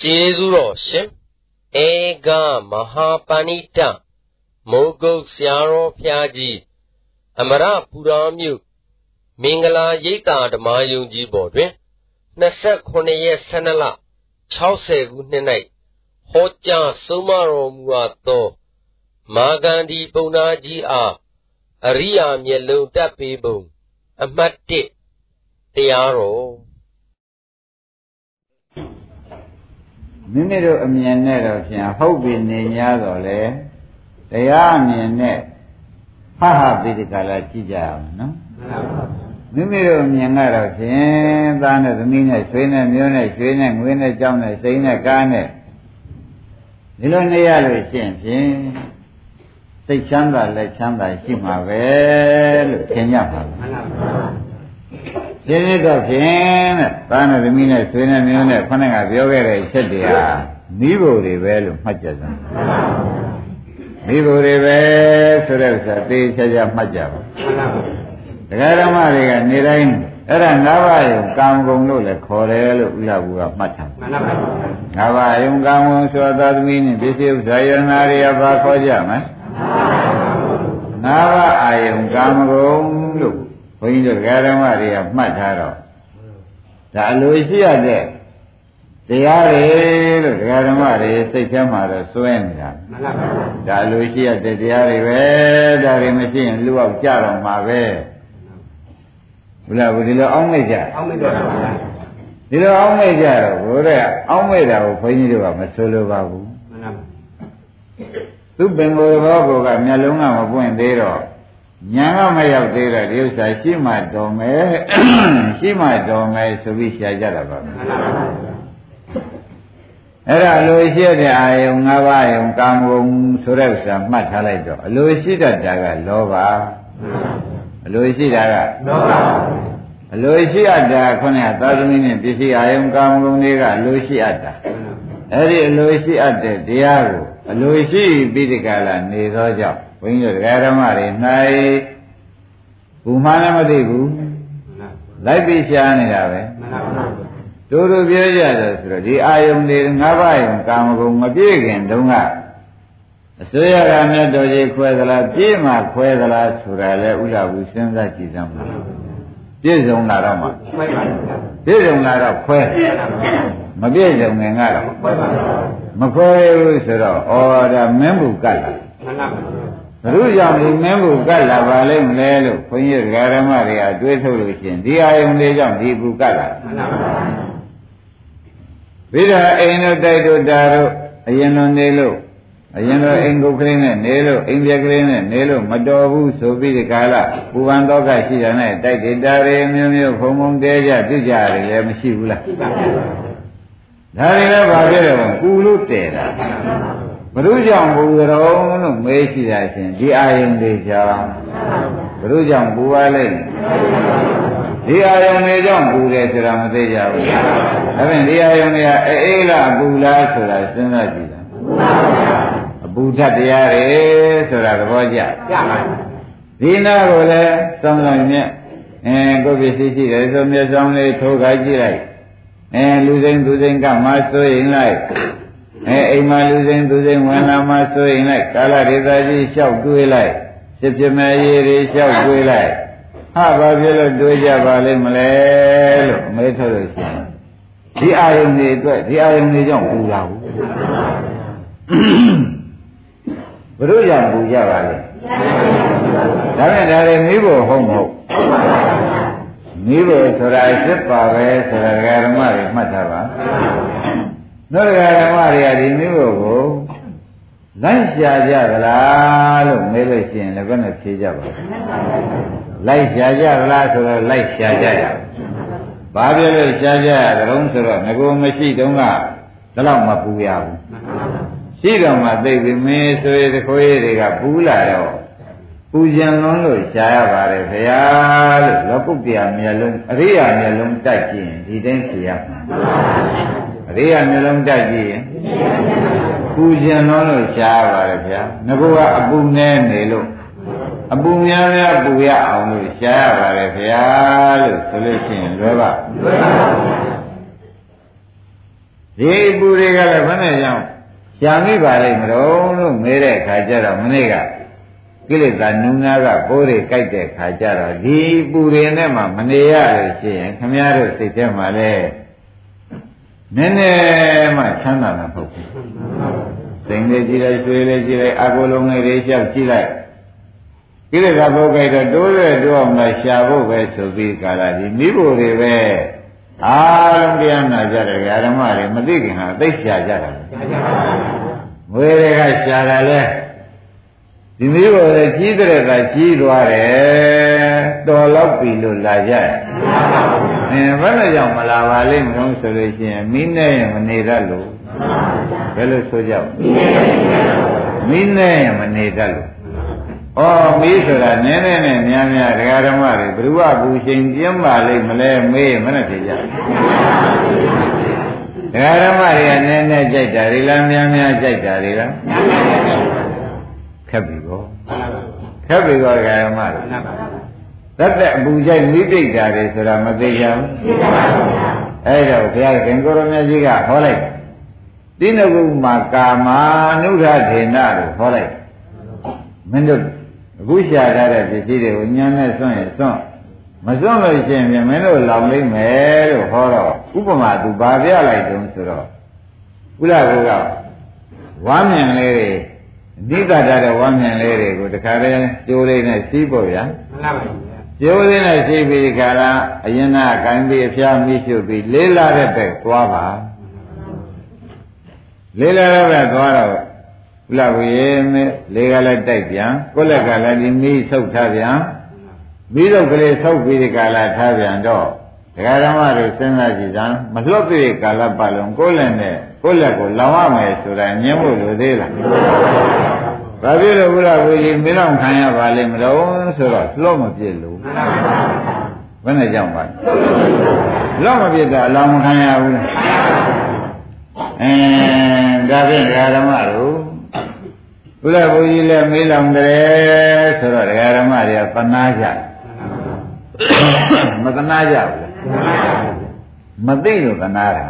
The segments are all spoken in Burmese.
ကျေးဇူးတော်ရှင်ဧကမဟာပဏိတမိုးကုတ်ဆရာတော်ဖျားကြီးအမရပူရာမြို့မင်္ဂလာရိပ်သာဓမ္မယုံကြီးပေါ်တွင်29ရက်12လ60ခုနှစ်၌ဟောကြားဆုံးမတော်မူအပ်သော မာဂန္ဒီပုံနာကြီးအားအရိယာမျက်လုံးတက်ပေပုံအမှတ်1တရားတော် မိမိတို့အမြင်နဲ့တော့ဖြင့်ဟုတ်ပြီနေ냐တော့လေတရားအမြင်နဲ့ဟဟပိဋကလာကြည့်ကြအောင်နော်မိမိတို့အမြင်ကတော့ဖြင့်သားနဲ့သမီးနဲ့ဆွေးနဲ့မျိုးနဲ့ရွှေနဲ့ငွေနဲ့ကြောင်းနဲ့စိမ့်နဲ့ကားနဲ့ဒီလိုနေရလို့ရှိရင်ဖြင့်စိတ်ချမ်းသာလက်ချမ်းသာရှိမှာပဲလို့ထင်ကြပါဘူး ဒီနေ့တော့ဖြင့်တဲ့သားနဲ့သမီးနဲ့ဆွေနဲ့မျိုးနဲ့ခொနဲ့ကပြောခဲ့တဲ့အချက်တွေဟာမိဖို့တွေပဲလို့မှတ်ကြစမ်းမိဖို့တွေပဲဆိုတဲ့ဥစ္စာသေချာချာမှတ်ကြပါတရားဓမ္မတွေကနေတိုင်းအဲ့ဒါ၅ပါးယုံကာမဂုဏ်လို့လည်းခေါ်တယ်လို့ဥလာဘူးကမှတ်ထားမှန်ပါပါ၅ပါးယုံကာမဂုဏ်ဆိုသာသမီနဲ့ပစ္စည်းဥစ္စာယန္နာတွေကဘာခေါ်ကြမလဲ၅ပါးအာယုံကာမဂုဏ်လို့ ဘုန်းကြီးတို့ဓမ္မတွေကမှတ်ထားတော့ဒါအလိုရှိရတဲ့တရားတွေလို့ဓမ္မတွေစိတ်ထဲမှာတော့စွဲနေတာမှန်ပါပါဒါအလိုရှိရတဲ့တရားတွေပဲဒါတွေမရှိရင်လူအောင်ကြတော့မှာပဲဘုရားဘုဒီလိုအောင်းမိတ်ကြအောင်းမိတ်တော့ပါဗျာဒီလိုအောင်းမိတ်ကြတော့ဘုရားအောင်းမိတ်တာကိုဘုန်းကြီးတို့ကမဆိုလိုပါဘူးမှန်ပါပါသူပင်ကိုယ်ဘောကမျက်လုံးကမပွင့်သေးတော့ ညာကမရောက်သေးတော့ဒီဥစ္စာရှိမှတော်မယ်ရှိမှတော်မယ်ဆိုပြီးရှားကြတာပါမှန်ပါပါအဲ့ဒါလိုရှိတဲ့အာယုံ၅ပါးယုံကာမဂုဏ်ဆိုတဲ့ဥစ္စာမှတ်ထားလိုက်တော့အလိုရှိတတ်တာကလောဘအလိုရှိတာကလောဘအလိုရှိအပ်တာခုနကသာသမီနဲ့ပစ္စည်းအာယုံကာမဂုဏ်တွေကအလိုရှိအပ်တာအဲ့ဒီအလိုရှိအပ်တဲ့တရားကိုအလိုရှိပြီးဒီကလာနေသောကြောင့် ဘုန်းကြီးတို့ဓမ္မတွေ၌ဘူမှန်းလည်းမသိဘူးလိုက်ပြီးရှားနေတာပဲတို့တို့ပြောကြတယ်ဆိုတော့ဒီအာယုန်တွေငါးပါးယုံကာမဂုဏ်မပြည့်ခင်တုန်းကအစိုးရကမြတ်တော်ကြီးခွဲသလားပြည့်မှခွဲသလားဆိုတာလဲဥလာဘူးစဉ်းစားကြည့်စမ်းပါပြည့်စုံလာတော့မှပြည့်စုံလာတော့ခွဲမပြည့်စုံငင်ကတော့မခွဲဘူးဆိုတော့ဩဒါမင်းဘူးကတ်လာ ဘုရုကြောင့်ဒီမင်းဘူးကတ်လာပါလိမ့်မလဲလို့ခွန်ကြီးဓမ္မတွေကတွေးထုတ်လို့ရှင်ဒီအာယုန်လေးကြောင့်ဒီဘူးကတ်လာပြီးတော့အိမ်တို့တိုက်တို့တာတို့အရင်လိုနေလို့အရင်တော့အိမ်ကုတ်ကလေးနဲ့နေလို့အိမ်ပြက်ကလေးနဲ့နေလို့မတော်ဘူးဆိုပြီးဒီကာလပူပန်တော့ကရှိတာနဲ့တိုက်ဒေတာတွေမျိုးမျိုးဖုံဖုံတဲကြပြကြတယ်လည်းမရှိဘူးလားဒါတွေလည်းဘာဖြစ်လဲပူလို့တဲတာ ဘုရုကြောင့်ပူကြတော့လို့မေးရှိတာရှင်ဒီအာယုန်တွေကြောင့်ဘုရုကြောင့်ပူပါလိမ့်ဒီအာယုန်တွေကြောင့်ပူတယ်ဆိုတာမသိကြဘူးဒါဖြင့်ဒီအာယုန်တွေကအေးလားပူလားဆိုတာစဉ်းစားကြည့်တာပူထတရားတွေဆိုတာသဘောကျကျပါဒီနာကိုလည်းစောင်းဆောင်မြတ်အဲကိုယ်ပစ္စည်းရှိတယ်ဆိုမြတ်ဆောင်လေးထိုးခိုင်းကြည့်လိုက်အဲလူစိမ့်သူစိမ့်ကမှဆိုရင်လိုက် အဲအိမ်မှာလူစိမ့်သူစိမ့်ဝင်လာမှဆိုရင်လိုက်ကာလဒေသကြီးလျှောက်တွေးလိုက်ဖြစ်ဖြစ်မဲ့ရေးတွေလျှောက်တွေးလိုက်ဟာဘာဖြစ်လို့တွေးကြပါလိမ့်မလဲလို့မေးထုတ်လို့ရှိရင်ဒီအာယုန်တွေအတွက်ဒီအာယုန်တွေကြောင့်ပူလာဘူးဘုရုကြောင့်ပူကြပါလေဒါနဲ့ဒါလည်းမိဖို့ဟုတ်မဟုတ်မိဖို့ဆိုတာစစ်ပါပဲဆိုတာဓမ္မတွေမှတ်ထားပါ နောဓမ္မတွေကဒီမိဖို့ကိုလိုက်ရှားကြသလားလို့မေးလို့ရှိရင်လည်းဘယ်နဲ့ဖြေကြပါလဲလိုက်ရှားကြသလားဆိုတော့လိုက်ရှားကြရဘာဖြစ်လို့ရှားကြရကြုံဆိုတော့ငကိုမရှိတုန်းကဒါတော့မပူရဘူးရှိတော်မှာသိပြီမင်းဆိုရတခွေးတွေကပူးလာတော့ပူကြံလွန်းလို့ရှားရပါတယ်ဗျာလို့လောကုတ္တရာမျက်လုံးအရိယာမျက်လုံးတိုက်ကြည့်ရင်ဒီတိုင်းဖြေရမှာ အရိယာမျက်လုံးတိုက်ကြည့်ရင်ပူကြံလွန်းလို့ရှားရပါတယ်ဗျာငါကအပူနဲ့နေလို့အပူများများပူရအောင်လို့ရှားရပါတယ်ဗျာလို့ဆိုလို့ရှိရင်လွယ်ပါလွယ်ပါဒီပူတွေကလည်းဘယ်နဲ့ကြောင့်ရှာမိပါလိမ့်မလို့လို့မေးတဲ့အခါကျတော့မနေ့ကကိလေသာနုနာကပိုးတွေကြိုက်တဲ့ခါကျတော့ဒီပူတွေနဲ့မှမနေရလို့ရှိရင်ခမည်းတော်စိတ်ထဲမှာလဲ နည်းနည်းမှချမ်းသာမှာမဟုတ်ဘူးစိန်လေးကြည့်လိုက်ဆွေးလေးကြည့်လိုက်အကုလုံးလေးတွေလျှောက်ကြည့်လိုက်ကိလေသာပိုးကြိုက်တော့တိုးရဲတိုးအောင်လည်းရှာဖို့ပဲဆိုပြီးကာလဒီမိဖို့တွေပဲအားလုံးတရားနာကြတယ်ဓမ္မတွေမသိခင်ဟာသိရှာကြတာငွေတွေကရှာတာလဲဒီမျိုးကိုကြီးတဲ့ကကြီးသွားတယ်တော်တော့ပြီလို့လာကြတယ် အင်းဘယ်လိုကြောင့်မလာပါလိမ့်မလို့ဆိုလို့ရှိရင်မိနဲ့ရင်မနေတတ်လို့ဘယ်လိုဆိုကြမိနဲ့ရင်မနေတတ်လို့ဩမီးဆိုတာနည်းနည်းနဲ့များများဒကာဓမ္မတွေဘ누구ကဘူးချိန်ပြင်းပါလိမ့်မလဲမေးမနဲ့ဖြစ်ကြဒကာဓမ္မတွေကနည်းနည်းကြိုက်တာတွေလားများများကြိုက်တာတွေလားခက်ပြီကောခက်ပြီကောဒကာဓမ္မတွေ သတ်တဲ့အပူကြိုက်မိတိတ်တာတွေဆိုတာမသိကြဘူးသိပါပါဘုရားအဲ့တော့ဘုရားခင်ကိုရမကြီးကဟောလိုက်တိနဂုမှာကာမာနုဒ္ဓဒေနလို့ဟောလိုက်မင်းတို့အခုရှာထားတဲ့ပစ္စည်းတွေကိုညံနဲ့စွန့်ရင်စွန့်မစွန့်လို့ရှိရင်မင်းတို့လောင်လိမ့်မယ်လို့ဟောတော့ဥပမာသူဘာပြလိုက်တုံးဆိုတော့ဥလာဘုကဝမ်းမြင်လေးတွေနိဒတာတဲ့ဝမ်းမြင်လေးတွေကိုတခါတည်းကျိုးလေးနဲ့စီးဖို့ဗျာမှန်ပါပါ ကျိုးလေးနဲ့စီးပြီးဒီခါလာအရင်ကအကိုင်းပြီးအဖျားမိရှုပ်ပြီးလေးလာတဲ့ဘက်သွားပါလေးလာတဲ့ဘက်သွားတော့ဘုလားဘုရေမေလေးကလည်းတိုက်ပြန်ကိုယ်လက်ကလည်းဒီမီးဆုပ်ထားပြန်မီးတော့ကလေးဆုပ်ပြီးဒီကာလထားပြန်တော့ဒကာဓမ္မတွေစဉ်းစားကြည့်စမ်းမလွတ်သေးကာလပတ်လုံးကိုယ်လက်နဲ့ကိုယ်လက်ကိုလောင်ရမယ်ဆိုတာညှင်းဖို့လိုသေးလား ဘာဖြစ်လို့ဘုရားဘုကြီးမင်းတော်ခံရပါလိမ့်မလို့ဆိုတော့လွတ်မပြစ်လို့ဘယ်နဲ့ကြောင့်ပါလွတ်မပြစ်တာအလောင်းမခံရဘူးလားအဲဒါဖြင့်ဒကာဓမ္မတို့ဘုရားဘုကြီးလည်းမေးလောင်တယ်ဆိုတော့ဒကာဓမ္မတွေကပနာကြမတနာကြဘူးမသိလို့တနာတာ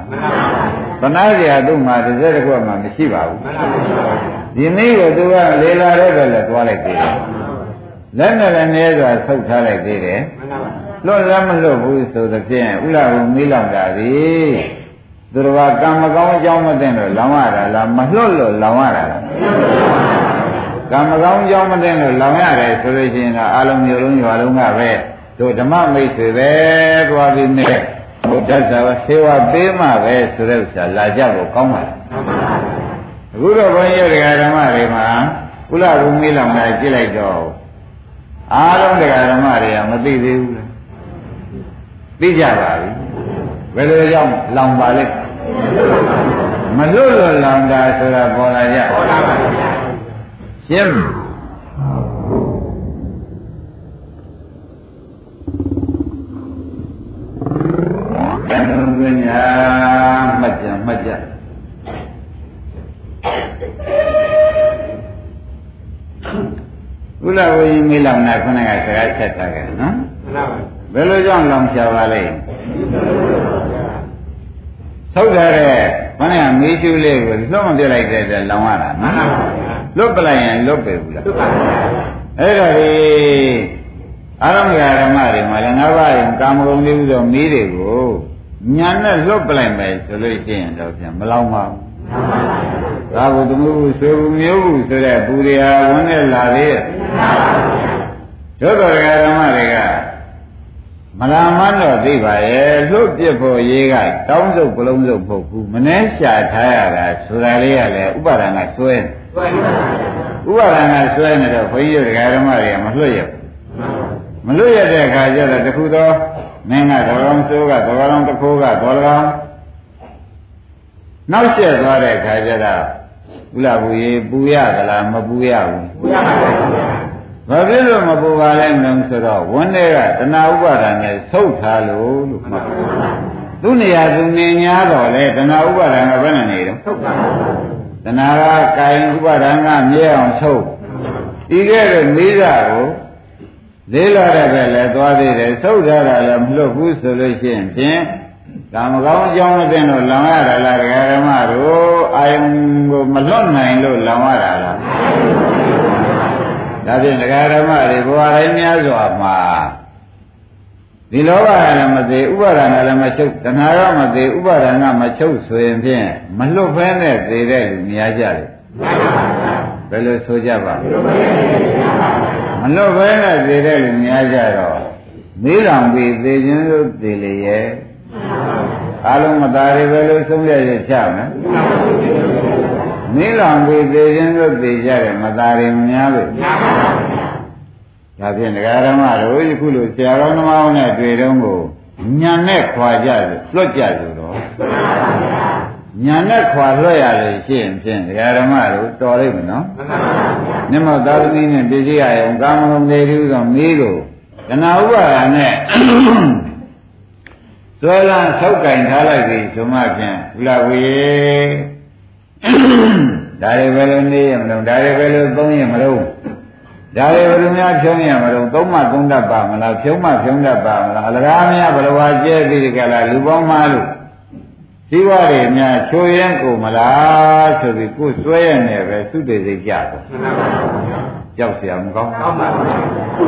တနာစရာသူ့မှာတစ်စက်တစ်ခုမှမရှိပါဘူး ဒီနေ့ကိုသူကလေလာတဲ့ပဲလဲသွားလိုက်သေးတယ်လက်နဲ့လည်းနည်းစွာဆုပ်ထားလိုက်သေးတယ်လွတ်လည်းမလွတ်ဘူးဆိုသဖြင့်ဥလာဘုံမေးလောင်တာဒီသူတော်ကကံမကောင်းအကြောင်းမသိလို့လောင်ရတာလားမလွတ်လို့လောင်ရတာလားကံမကောင်းအကြောင်းမသိလို့လောင်ရတယ်ဆိုလို့ရှိရင်တော့အလုံးမျိုးလုံးရွာလုံးကပဲတို့ဓမ္မမိတ်ဆွေပဲသွားပြီးနေဘုဒ္ဓဆာဆေဝပေးမှပဲဆိုတဲ့ဥစ္စာလာကြဖို့ကောင်းပါလား အခုတော့ဘုန်းကြီးတို့ဓမ္မတွေမှာကုလဘုံမေးလောင်လာကြည့်လိုက်တော့အားလုံးတရားဓမ္မတွေကမသိသေးဘူးလားသိကြပါပြီဘယ်လိုကြောင့်လောင်ပါလဲမလွတ်လွတ်လောင်တာဆိုတာပေါ်လာကြပေါ်လာပါဗျာရှင်းဘယ်လိုပညာမှတ်ကြမှတ်ကြဥ လဝိမိလောင်နာခုနကစကားဆက်ထားကြတယ်နော်မှန်ပါဘယ်လိုကြောင့်လောင်ချပါလဲထုတ်ထားတဲ့ခဏကမေးရှုလေးကိုလွတ်မပြလိုက်တဲ့အတွက်လောင်ရတာနော်လွတ်ပလိုက်ရင်လွတ်ပဲဘူးလားလွတ်ပါဘူးအဲ့ဒါဒီအာရမဂဓမ္မတွေမှာလည်းငါးပါးရင်ကာမဂုဏ်လေးဥသောမီးတွေကိုညာနဲ့လွတ်ပလိုက်မယ်ဆိုလို့ရှိရင်တော့ပြန်မလောင်ပါဘူး သာဘုသူမှုဆွေဘူးမျိုးဘူးဆိုတဲ့ပူရိယာဝန်းနဲ့လာသေးရဲ့တို့တော်ဓမ္မတွေကမလာမတော့သိပါရဲ့လှုပ်ပြစ်ဖို့ရေးကတောင်းစုပ်ပလုံးစုပ်ပုတ်ဘူးမနှဲရှာထားရတာဆိုတာလေးကလည်းဥပါဒနာဆွဲဥပါဒနာဆွဲနေတော့ဘုန်းကြီးတို့ဓမ္မတွေကမလွတ်ရဘူးမလွတ်ရတဲ့အခါကျတော့တခုသောမင်းကသဘောင်းစိုးကသဘောင်းတစ်ခိုးကတော်၎င်း နောက်ဆက်သွားတဲ့အခါကျတော့ဥလာဘူးရေပူရသလားမပူရဘူးပူရပါဘူးဘာဖြစ်လို့မပူပါလဲမလို့ဆိုတော့ဝန်းတွေကတဏှာဥပါဒာနဲ့ဆုတ်ထားလို့လို့မှတ်ပါသူနေရာသူနေ냐တော့လေတဏှာဥပါဒာကဘယ်နဲ့နေတော့ဆုတ်ပါတဏှာကကာယဥပါဒာကမြဲအောင်ဆုတ်ဒီကဲ့သို့မိသားကိုလေးလာတဲ့ပဲလဲသွားသေးတယ်ဆုတ်ထားတာလည်းမလွတ်ဘူးဆိုလို့ရှိရင်ဖြင့် ဒဒါမကောင်းအကြောင်းမသိလို့လောင်ရတာလားဒကာဓမ္မတို့အာယုံကိုမလွတ်နိုင်လို့လောင်ရတာလားဒါဖြင့်ဒကာဓမ္မတွေဘဝတိုင်းများစွာမှာဒီလောကလည်းမသေးဥပါဒနာလည်းမချုပ်တဏှာရောမသေးဥပါဒနာမချုပ်ဆိုရင်ဖြင့်မလွတ်ဖဲနဲ့သေးတဲ့လူများကြတယ်ဘယ်လိုဆိုကြပါမလွတ်ဖဲနဲ့သေးတဲ့လူများကြတော့မေးတော်ပြီးသေခြင်းလို့သေလေရဲ့ အားလုံးမသားတွေပဲလို့ဆုံးရရချမယ်မေးတော်ပြီးသေခြင်းလို့သေကြတယ်မသားတွေများလို့ဒါဖြင့်ဒကာရမတို့ယခုလိုဆရာတော်နှမောင်းနဲ့တွေ့တော့ကိုညာနဲ့ခွာကြတယ်လွတ်ကြဆိုတော့ညာနဲ့ခွာလွတ်ရလို့ရှိရင်ဖြင့်ဒကာရမတို့တော်လိမ့်မယ်နော်မြတ်မောသာသမီနဲ့ပြည့်စည်ရအောင်ကာမဂုဏ်တွေသူဆိုမေးလို့ကနာဥပါဒနဲ့ သွဲလန်းဆောက်ကင်ထားလိုက်ပြီဆိုမှဖြင့်ဘုလားဝေဒါတွေပဲလို့နေရမလို့ဒါတွေပဲလို့သုံးရမလို့ဒါတွေဘယ်လိုများဖြုံးရမလို့သုံးမသုံးတတ်ပါမလားဖြုံးမဖြုံးတတ်ပါမလားအလကားများဘယ်လိုဟာကျဲပြီးဒီကလာလူပေါင်းမှလို့ဒီဝတွေများချိုးရင်ကိုမလားဆိုပြီးကိုယ်စွဲရနေပဲသုတေစိတ်ကြတော့ကြောက်เสียမကောင်းကောင်းပါဘူး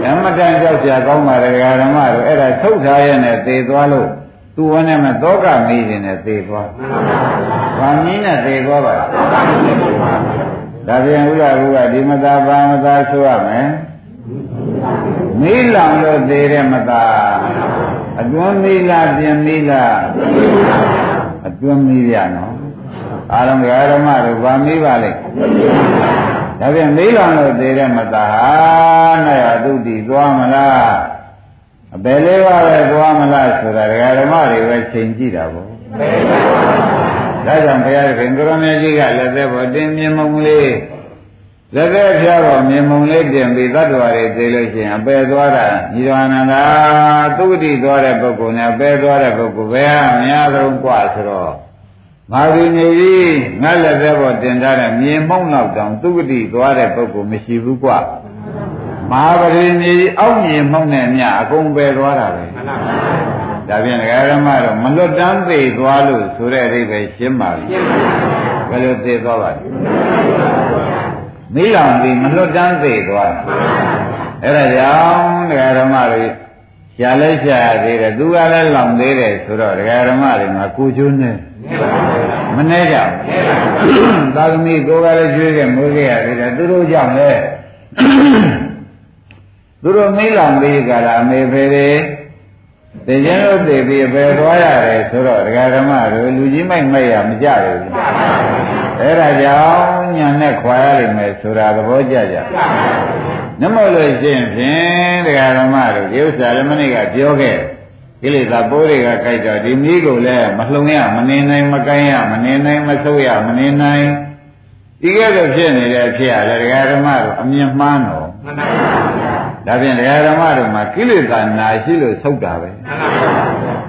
ဓမ္မတန်ကြောက်เสียကောင်းပါတယ်ဓမ္မတို့အဲ့ဒါထုတ်ထားရနဲ့သေသွားလို့ သူဝနဲ့မသောကမေးရင်လည်းသေသွား။ဘာမင်းနဲ့သေသွားပါလား။ဒါပြန်ဥရဘုရားဒီမသာဘာမသာဆိုရမယ်။မေးလောင်လို့သေတဲ့မသာအတွန်းမေးလားပြင်မေးလားအတွန်းမေးပြနော်။အာရုံဓမ္မတို့ဘာမေးပါလဲ။ဒါပြန်မေးလောင်လို့သေတဲ့မသာဟာနဲ့အတုတိသွားမလား။ အပယ်လေးပါးပဲသွားမလားဆိုတာဒကာဓမ္မတွေပဲချိန်ကြည့်တာပေါ့ဒါကြောင့်ဘုရားခင်ကိုရမေကြီးကလက်သက်ပေါ်တင်မြင်မုံလေးလက်သက်ဖျားပေါ်မြင်မုံလေးတင်ပြီးသတ္တဝါတွေသိလို့ရှိရင်အပယ်သွားတာညီတော်အနန္ဒာသုတိသွားတဲ့ပုဂ္ဂိုလ်နဲ့အပယ်သွားတဲ့ပုဂ္ဂိုလ်ဘယ်ဟာအများဆုံးกว่าဆိုတော့မာဂိနေကြီးငါလက်သက်ပေါ်တင်ထားတဲ့မြင်မုံတော့တောင်သုတိသွားတဲ့ပုဂ္ဂိုလ်မရှိဘူးกว่า မဟာပရိနိအောက်မြင်မှုန့်နဲ့မြအကုန်ပယ်သွားတာပဲဒါပြန်ဒကာရမတော့မလွတ်တမ်းသိသွားလို့ဆိုတဲ့အဓိပ္ပာယ်ရှင်းပါပြီဘယ်လိုသိသွားပါလဲမိလောင်ပြီးမလွတ်တမ်းသိသွားအဲ့ဒါကြောင့်ဒကာရမတွေရှားလဲရှားရသေးတယ်သူကလည်းလောင်သေးတယ်ဆိုတော့ဒကာရမတွေမှာကိုကျွန်းနေမနေကြဘူးသာသမီကိုကလည်းကျွေးခဲ့မွေးခဲ့ရသေးတယ်သူတို့ကြောင့်လေ သူတို့မိလောင်ပြီးကြတာမေဖေတွေသိချင်းလို့သိပြီးပဲသွားရတယ်ဆိုတော့ဒကာဓမ္မတို့လူကြီးမိုက်မိုက်ရမကြဘူးအဲ့ဒါကြောင့်ညာနဲ့ခွာရလိမ့်မယ်ဆိုတာသဘောကျကြနမလို့ရှိရင်ဖြင့်ဒကာဓမ္မတို့ဒီဥစ္စာလည်းမနေ့ကပြောခဲ့ကိလေသာပိုးတွေကကြိုက်တော့ဒီမိကိုလည်းမလှုံရမနေနိုင်မကိုင်းရမနေနိုင်မဆုပ်ရမနေနိုင်ဒီကဲတော့ဖြစ်နေတဲ့အဖြစ်ရလဲဒကာဓမ္မတို့အမြင်မှားတော့မှန်ပါပါ ဒါဖြင့်တရားဓမ္မတို့မှာကိလေသာနာရှိလို့သုတ်တာပဲ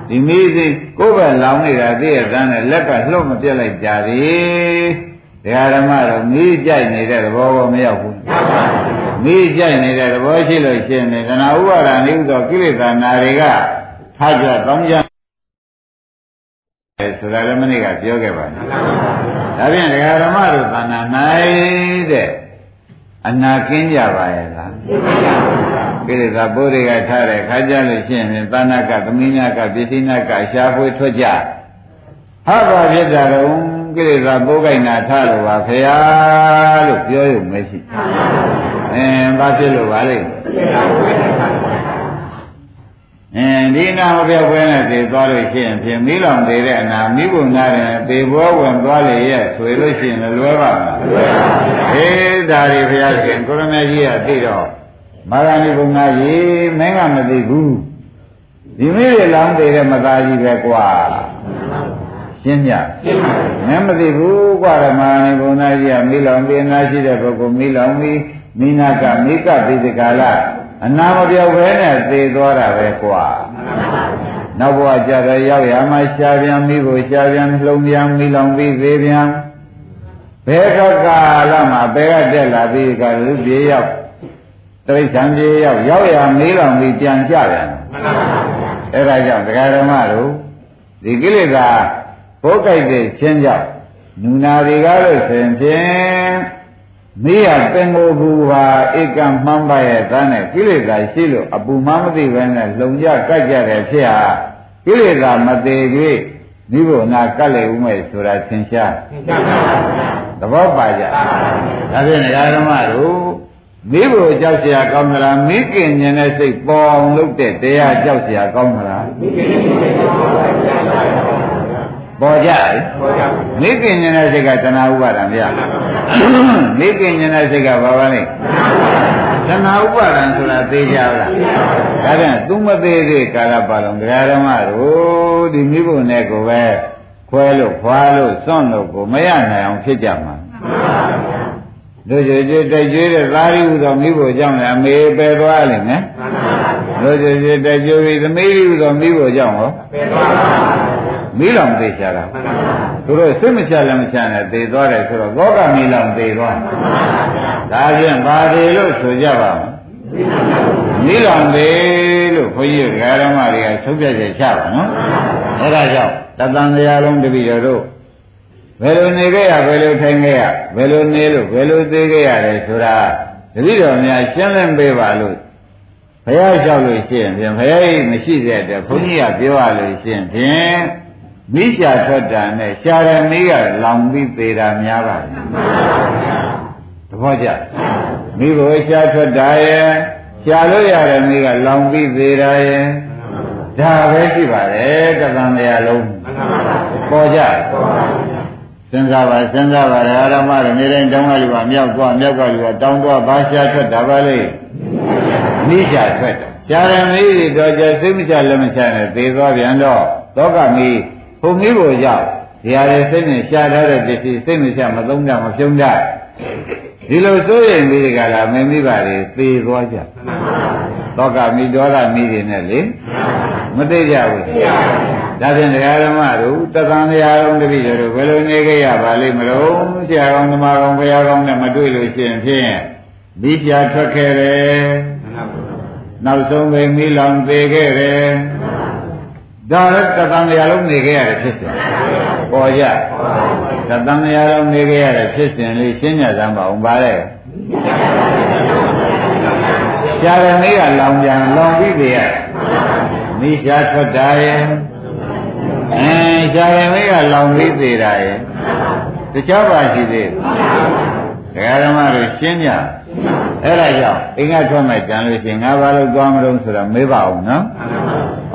ဒီမိသိကိုယ်ပဲလောင်နေတာသိရတဲ့နဲ့လက်ကလှုပ်မပြတ်လိုက်ကြသည်တရားဓမ္မတို့မိကြိုက်နေတဲ့သဘောကိုမရောက်ဘူးမိကြိုက်နေတဲ့သဘောရှိလို့ရှိရင်ကနာဥပါဒာနေဥသောကိလေသာနာတွေကထားကြတောင်းကြဆိုတာလည်းမနေ့ကပြောခဲ့ပါတယ်ဒါဖြင့်တရားဓမ္မတို့သာနာ၌တဲ့ အနာကင်းကြပါရဲ့လားကိလေသာပိုးတွေကထားတဲ့ခါကြလို့ရှိရင်သဏ္ဍကသမီးနာကပစ္စည်းနာကရှားဖွေထွက်ကြဟာဘာဖြစ်ကြတော့ကိလေသာပိုးကိုက်နာထားလို့ပါဖေယားလို့ပြောရုံမရှိအင်းဘာဖြစ်လို့ပါလဲ အင်းဒီနာမပြောက်ပွဲနဲ့သေသွားလို့ရှိရင်ဖြင့်မိလောင်သေးတဲ့အနာမိဘုံနာတယ်သေဘောဝင်သွားလေရဲ့ဆွေလို့ရှိရင်လွယ်ပါမလားလွယ်ပါဘူးအေးဒါတွေဘုရားရှင်ကိုရမကြီးကသိတော့မာဂဏိဘုံနာကြီးမင်းကမသိဘူးဒီမိတွေလောင်သေးတဲ့မသားကြီးပဲကွာရှင်းညရှင်းပါဘူးမင်းမသိဘူးကွာဓမ္မနိဘုံနာကြီးကမိလောင်ပြီးနာရှိတဲ့ပုဂ္ဂိုလ်မိလောင်ပြီးမိနာကမိကပိစကာလ အနာမပြောက်ပဲနဲ့သေသွားတာပဲကွာနောက်ဘဝကြတော့ရောက်ရမှရှားပြန်မိဖို့ရှားပြန်လှုံပြန်မိလောင်ပြီးသေးပြန်ဘယ်ကကာလမှာဘယ်ကတက်လာပြီးကလူပြေရောက်တိရစ္ဆာန်ပြေရောက်ရောက်ရမေးလောင်ပြီးပြန်ကြပြန်အဲ့ဒါကြောင့်ဒကာဓမ္မတို့ဒီကိလေသာပိုးကြိုက်တဲ့ချင်းကြောင့်နူနာတွေကားလို့ဆိုရင်ဖြင့် မိရပင်ကိုဘူဟာဧကမှန်းပါရဲ့သားနဲ့ကိလေသာရှိလို့အပူမမသိပဲနဲ့လုံကြကတ်ကြတယ်ဖြစ်ဟာကိလေသာမသေး၍မိဘနာကတ်လေဦးမယ်ဆိုတာသင်ရှားသဘောပါကြဒါဖြင့်ဓမ္မတို့မိဖို့ကြောက်เสียကောင်းမလားမိခင်ဉာဏ်နဲ့စိတ်ပေါ်အောင်လုပ်တဲ့တရားကြောက်เสียကောင်းမလားမိခင်ဉာဏ်နဲ့စိတ်ပေါ်ကြပေါ် ကြမိခင်ဉာဏ်နဲ့စိတ်ကတဏှာဥပါဒံဗျာမိခင်ဉာဏ်နဲ့စိတ်ကဘာပါလဲတဏှာဥပါဒံဆိုတာသိကြလားဒါပြန်သူမသေးသေးကာလပါလုံးတရားဓမ္မတို့ဒီမိဖို့နဲ့ကိုပဲခွဲလို့ခွာလို့စွန့်လို့ကိုမရနိုင်အောင်ဖြစ်ကြမှာတို့ကြွကြွတိုက်ကျွေးတဲ့သားရီဟူသောမိဖို့ကြောင့်လည်းအမေပယ်သွားလိမ့်မယ်တို့ကြွကြွတိုက်ကျွေးပြီးသမီးဟူသောမိဖို့ကြောင့်ဟောပယ်သွားပါ မိလောင်သေးချတာသူတို့စိတ်မချလည်းမချနဲ့သေသွားတယ်ဆိုတော့ဘောကမိလောင်သေသွားဒါဖြင့်ဘာတွေလို့ဆိုကြပါမလဲမိလောင်သေးလို့ခွန်ကြီးဓမ္မတွေကသုံးပြချက်ချပါနော်အဲဒါကြောင့်တသံတရားလုံးတပည့်တော်တို့ဘယ်လိုနေခဲ့ရဘယ်လိုထိုင်ခဲ့ရဘယ်လိုနေလို့ဘယ်လိုသေးခဲ့ရတယ်ဆိုတာတပည့်တော်များရှင်းလင်းပေးပါလို့ဘုရားလျှောက်လို့ရှိရင်ဖြင့်ဘုရားကြီးမရှိတဲ့အတွက်ဘုန်းကြီးကပြောရလို့ရှိရင်ဖြင့် မိရှာထွက်တာနဲ့ရှာရမီးကလောင်ပြီးသေးတာများပါတယ်သဘောကျမိဘရှာထွက်တာရဲ့ရှာလို့ရတဲ့မီးကလောင်ပြီးသေးတာရဲ့ဒါပဲရှိပါတယ်တသံတရားလုံးပေါ်ကြစဉ်းစားပါစဉ်းစားပါရဟမရနေတိုင်းတောင်းရလူကမြောက်သွားမြောက်ကလူကတောင်းသွားဘာရှာထွက်တာပါလေမိရှာထွက်တာရှာရမီးတော့ကြစိတ်မချလက်မချနဲ့သေသွားပြန်တော့သောကမီး ဘုံကြီးကိုရောက်ဒီဟာလေစိတ်နဲ့ရှားထားတဲ့ပစ္စည်းစိတ်မချမသုံးကြမဖြုံးကြဒီလိုစိုးရိမ်ပြီးဒီကလာမင်းမိပါလေသေသွားကြသောကမိဒေါသမိတွေနဲ့လေမသိကြဘူးဒါဖြင့်တရားဓမ္မတို့တသံတရားတော်တပည့်တို့ဘယ်လိုနေကြရပါလိမ့်မလို့ဆရာကောင်းဓမ္မကောင်းဘုရားကောင်းနဲ့မတွေ့လို့ရှိရင်ဖြင့်မိပြထွက်ခဲ့တယ်နောက်ဆုံးပဲမိလောင်သေးခဲ့တယ် ဒါလည်းတသံတရားလုံးနေခဲ့ရတယ်ဖြစ်စဉ်ပေါ်ကြတသံတရားလုံးနေခဲ့ရတယ်ဖြစ်စဉ်လေးရှင်းညစမ်းပါအောင်ပါလေရှားရမေးကလောင်ပြန်လောင်ပြီးသေးရမိရှားထွက်တာရဲ့အဲရှားရမေးကလောင်ပြီးသေးတာရဲ့တခြားပါရှိသေးတယ်ဓမ္မတို့ရှင်းကြအဲ့ဒါကြောင့်အင်္ဂါထွက်မဲ့ကြံလို့ရှိရင်ငါဘာလို့သွားမလို့ဆိုတော့မေးပါအောင်နော်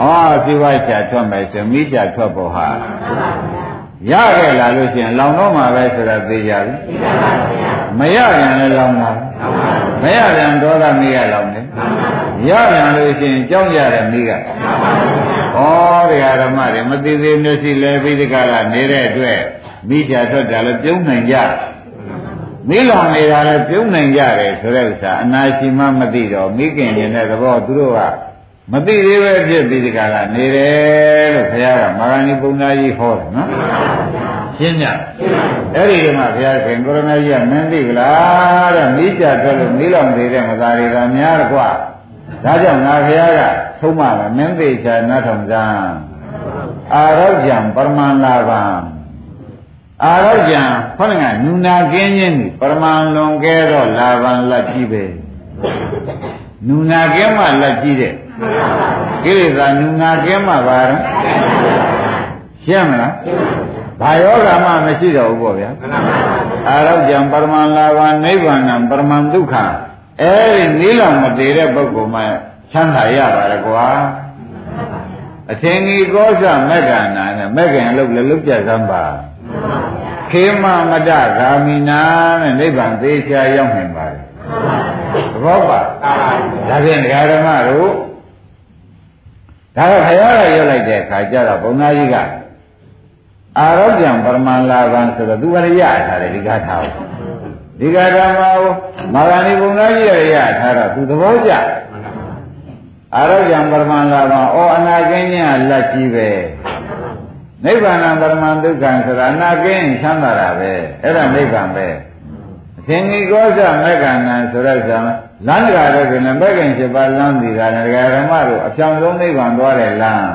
ဩစီဝါချာထွက်မယ်ဆိုမိချာထွက်ဖို့ဟာရခဲ့လာလို့ရှိရင်လောင်တော့မှာပဲဆိုတာသိကြပြီမရပြန်လည်းလောင်တာမရပြန်ဒေါသမိကလောင်တယ်ရပြန်လို့ရှိရင်ကြောင်းကြတဲ့မိကဩတရားဓမ္မတွေမသိသေးမျက်စိလဲပြီးဒီကလာနေတဲ့အတွက်မိချာထွက်တာလည်းပြုံးနိုင်ကြမိလောင်နေတာလည်းပြုံးနိုင်ကြတယ်ဆိုတဲ့ဥစ္စာအနာရှိမှမသိတော့မိခင်နေတဲ့သဘောသူတို့က မသိသေးပဲဖြစ်ပြီးဒီကလာနေတယ်လို့ဘုရားကမာဂဏီပုံသားကြီးဟောတယ်နော်ရှင်းညအဲ့ဒီမှာဘုရားခင်ကိုရမကြီးကမင်းသိကလားတဲ့မိကြထွက်လို့မိလောင်နေတဲ့မသားတွေကများတော့ကွာဒါကြောင့်ငါဘုရားကသုံးပါမယ်မင်းသိချာနတ်ထုံစံအာရောကြံပရမန္လာဗံအာရောကြံခေါင်းကနူနာကင်းခြင်းပရမန်လွန်ကဲတော့လာဗံလက်ကြီးပဲနူနာကင်းမှလက်ကြီးတဲ့ ကိလေသာနူနာကင်းမှပါတော့ရှင်းမလားဘာယောဂမှမရှိတော့ဘူးပေါ့ဗျာအာရောကြံပရမန်လာဗံနိဗ္ဗာန်ပရမန်ဒုက္ခအဲဒီနီးလောင်မတည်တဲ့ပုဂ္ဂိုလ်မှချမ်းသာရပါတယ်ကွာအထင်ကြီးကောသမက္ကနာနဲ့မက္ကင်အလုပ်လည်းလုပ်ကြစမ်းပါခေမမတဂာမိနာနဲ့နိဗ္ဗာန်သေးချာရောက်နိုင်ပါတယ်သဘောပါဒါဖြင့်ဒကာဓမ္မတို့ ဒါတော့ခရရရွတ်လိုက်တဲ့အခါကျတော့ဘုံသားကြီးကအာရောပြံပရမလာဘံဆိုတော့သူကရရထားတယ်ဒီကထားကိုဒီကဓမ္မကိုမာဂဏီဘုံသားကြီးရရထားတော့သူသဘောကျအာရောပြံပရမလာဘံဩအနာကင်းခြင်းကလက်ကြီးပဲနိဗ္ဗာန်ပရမန်ဒုက္ခံဆိုတာအနာကင်းချမ်းသာတာပဲအဲ့ဒါနိဗ္ဗာန်ပဲအ သင်္ကိကောဇမက္ကဏံဆိုတဲ့ဇာလမ်းတကာတော့ဆိုရင်မက္ကင်7ပါးလမ်းဒီကလည်းဓမ္မတို့အပြောင်းဆုံးနိဗ္ဗာန်သွားတယ်လမ်း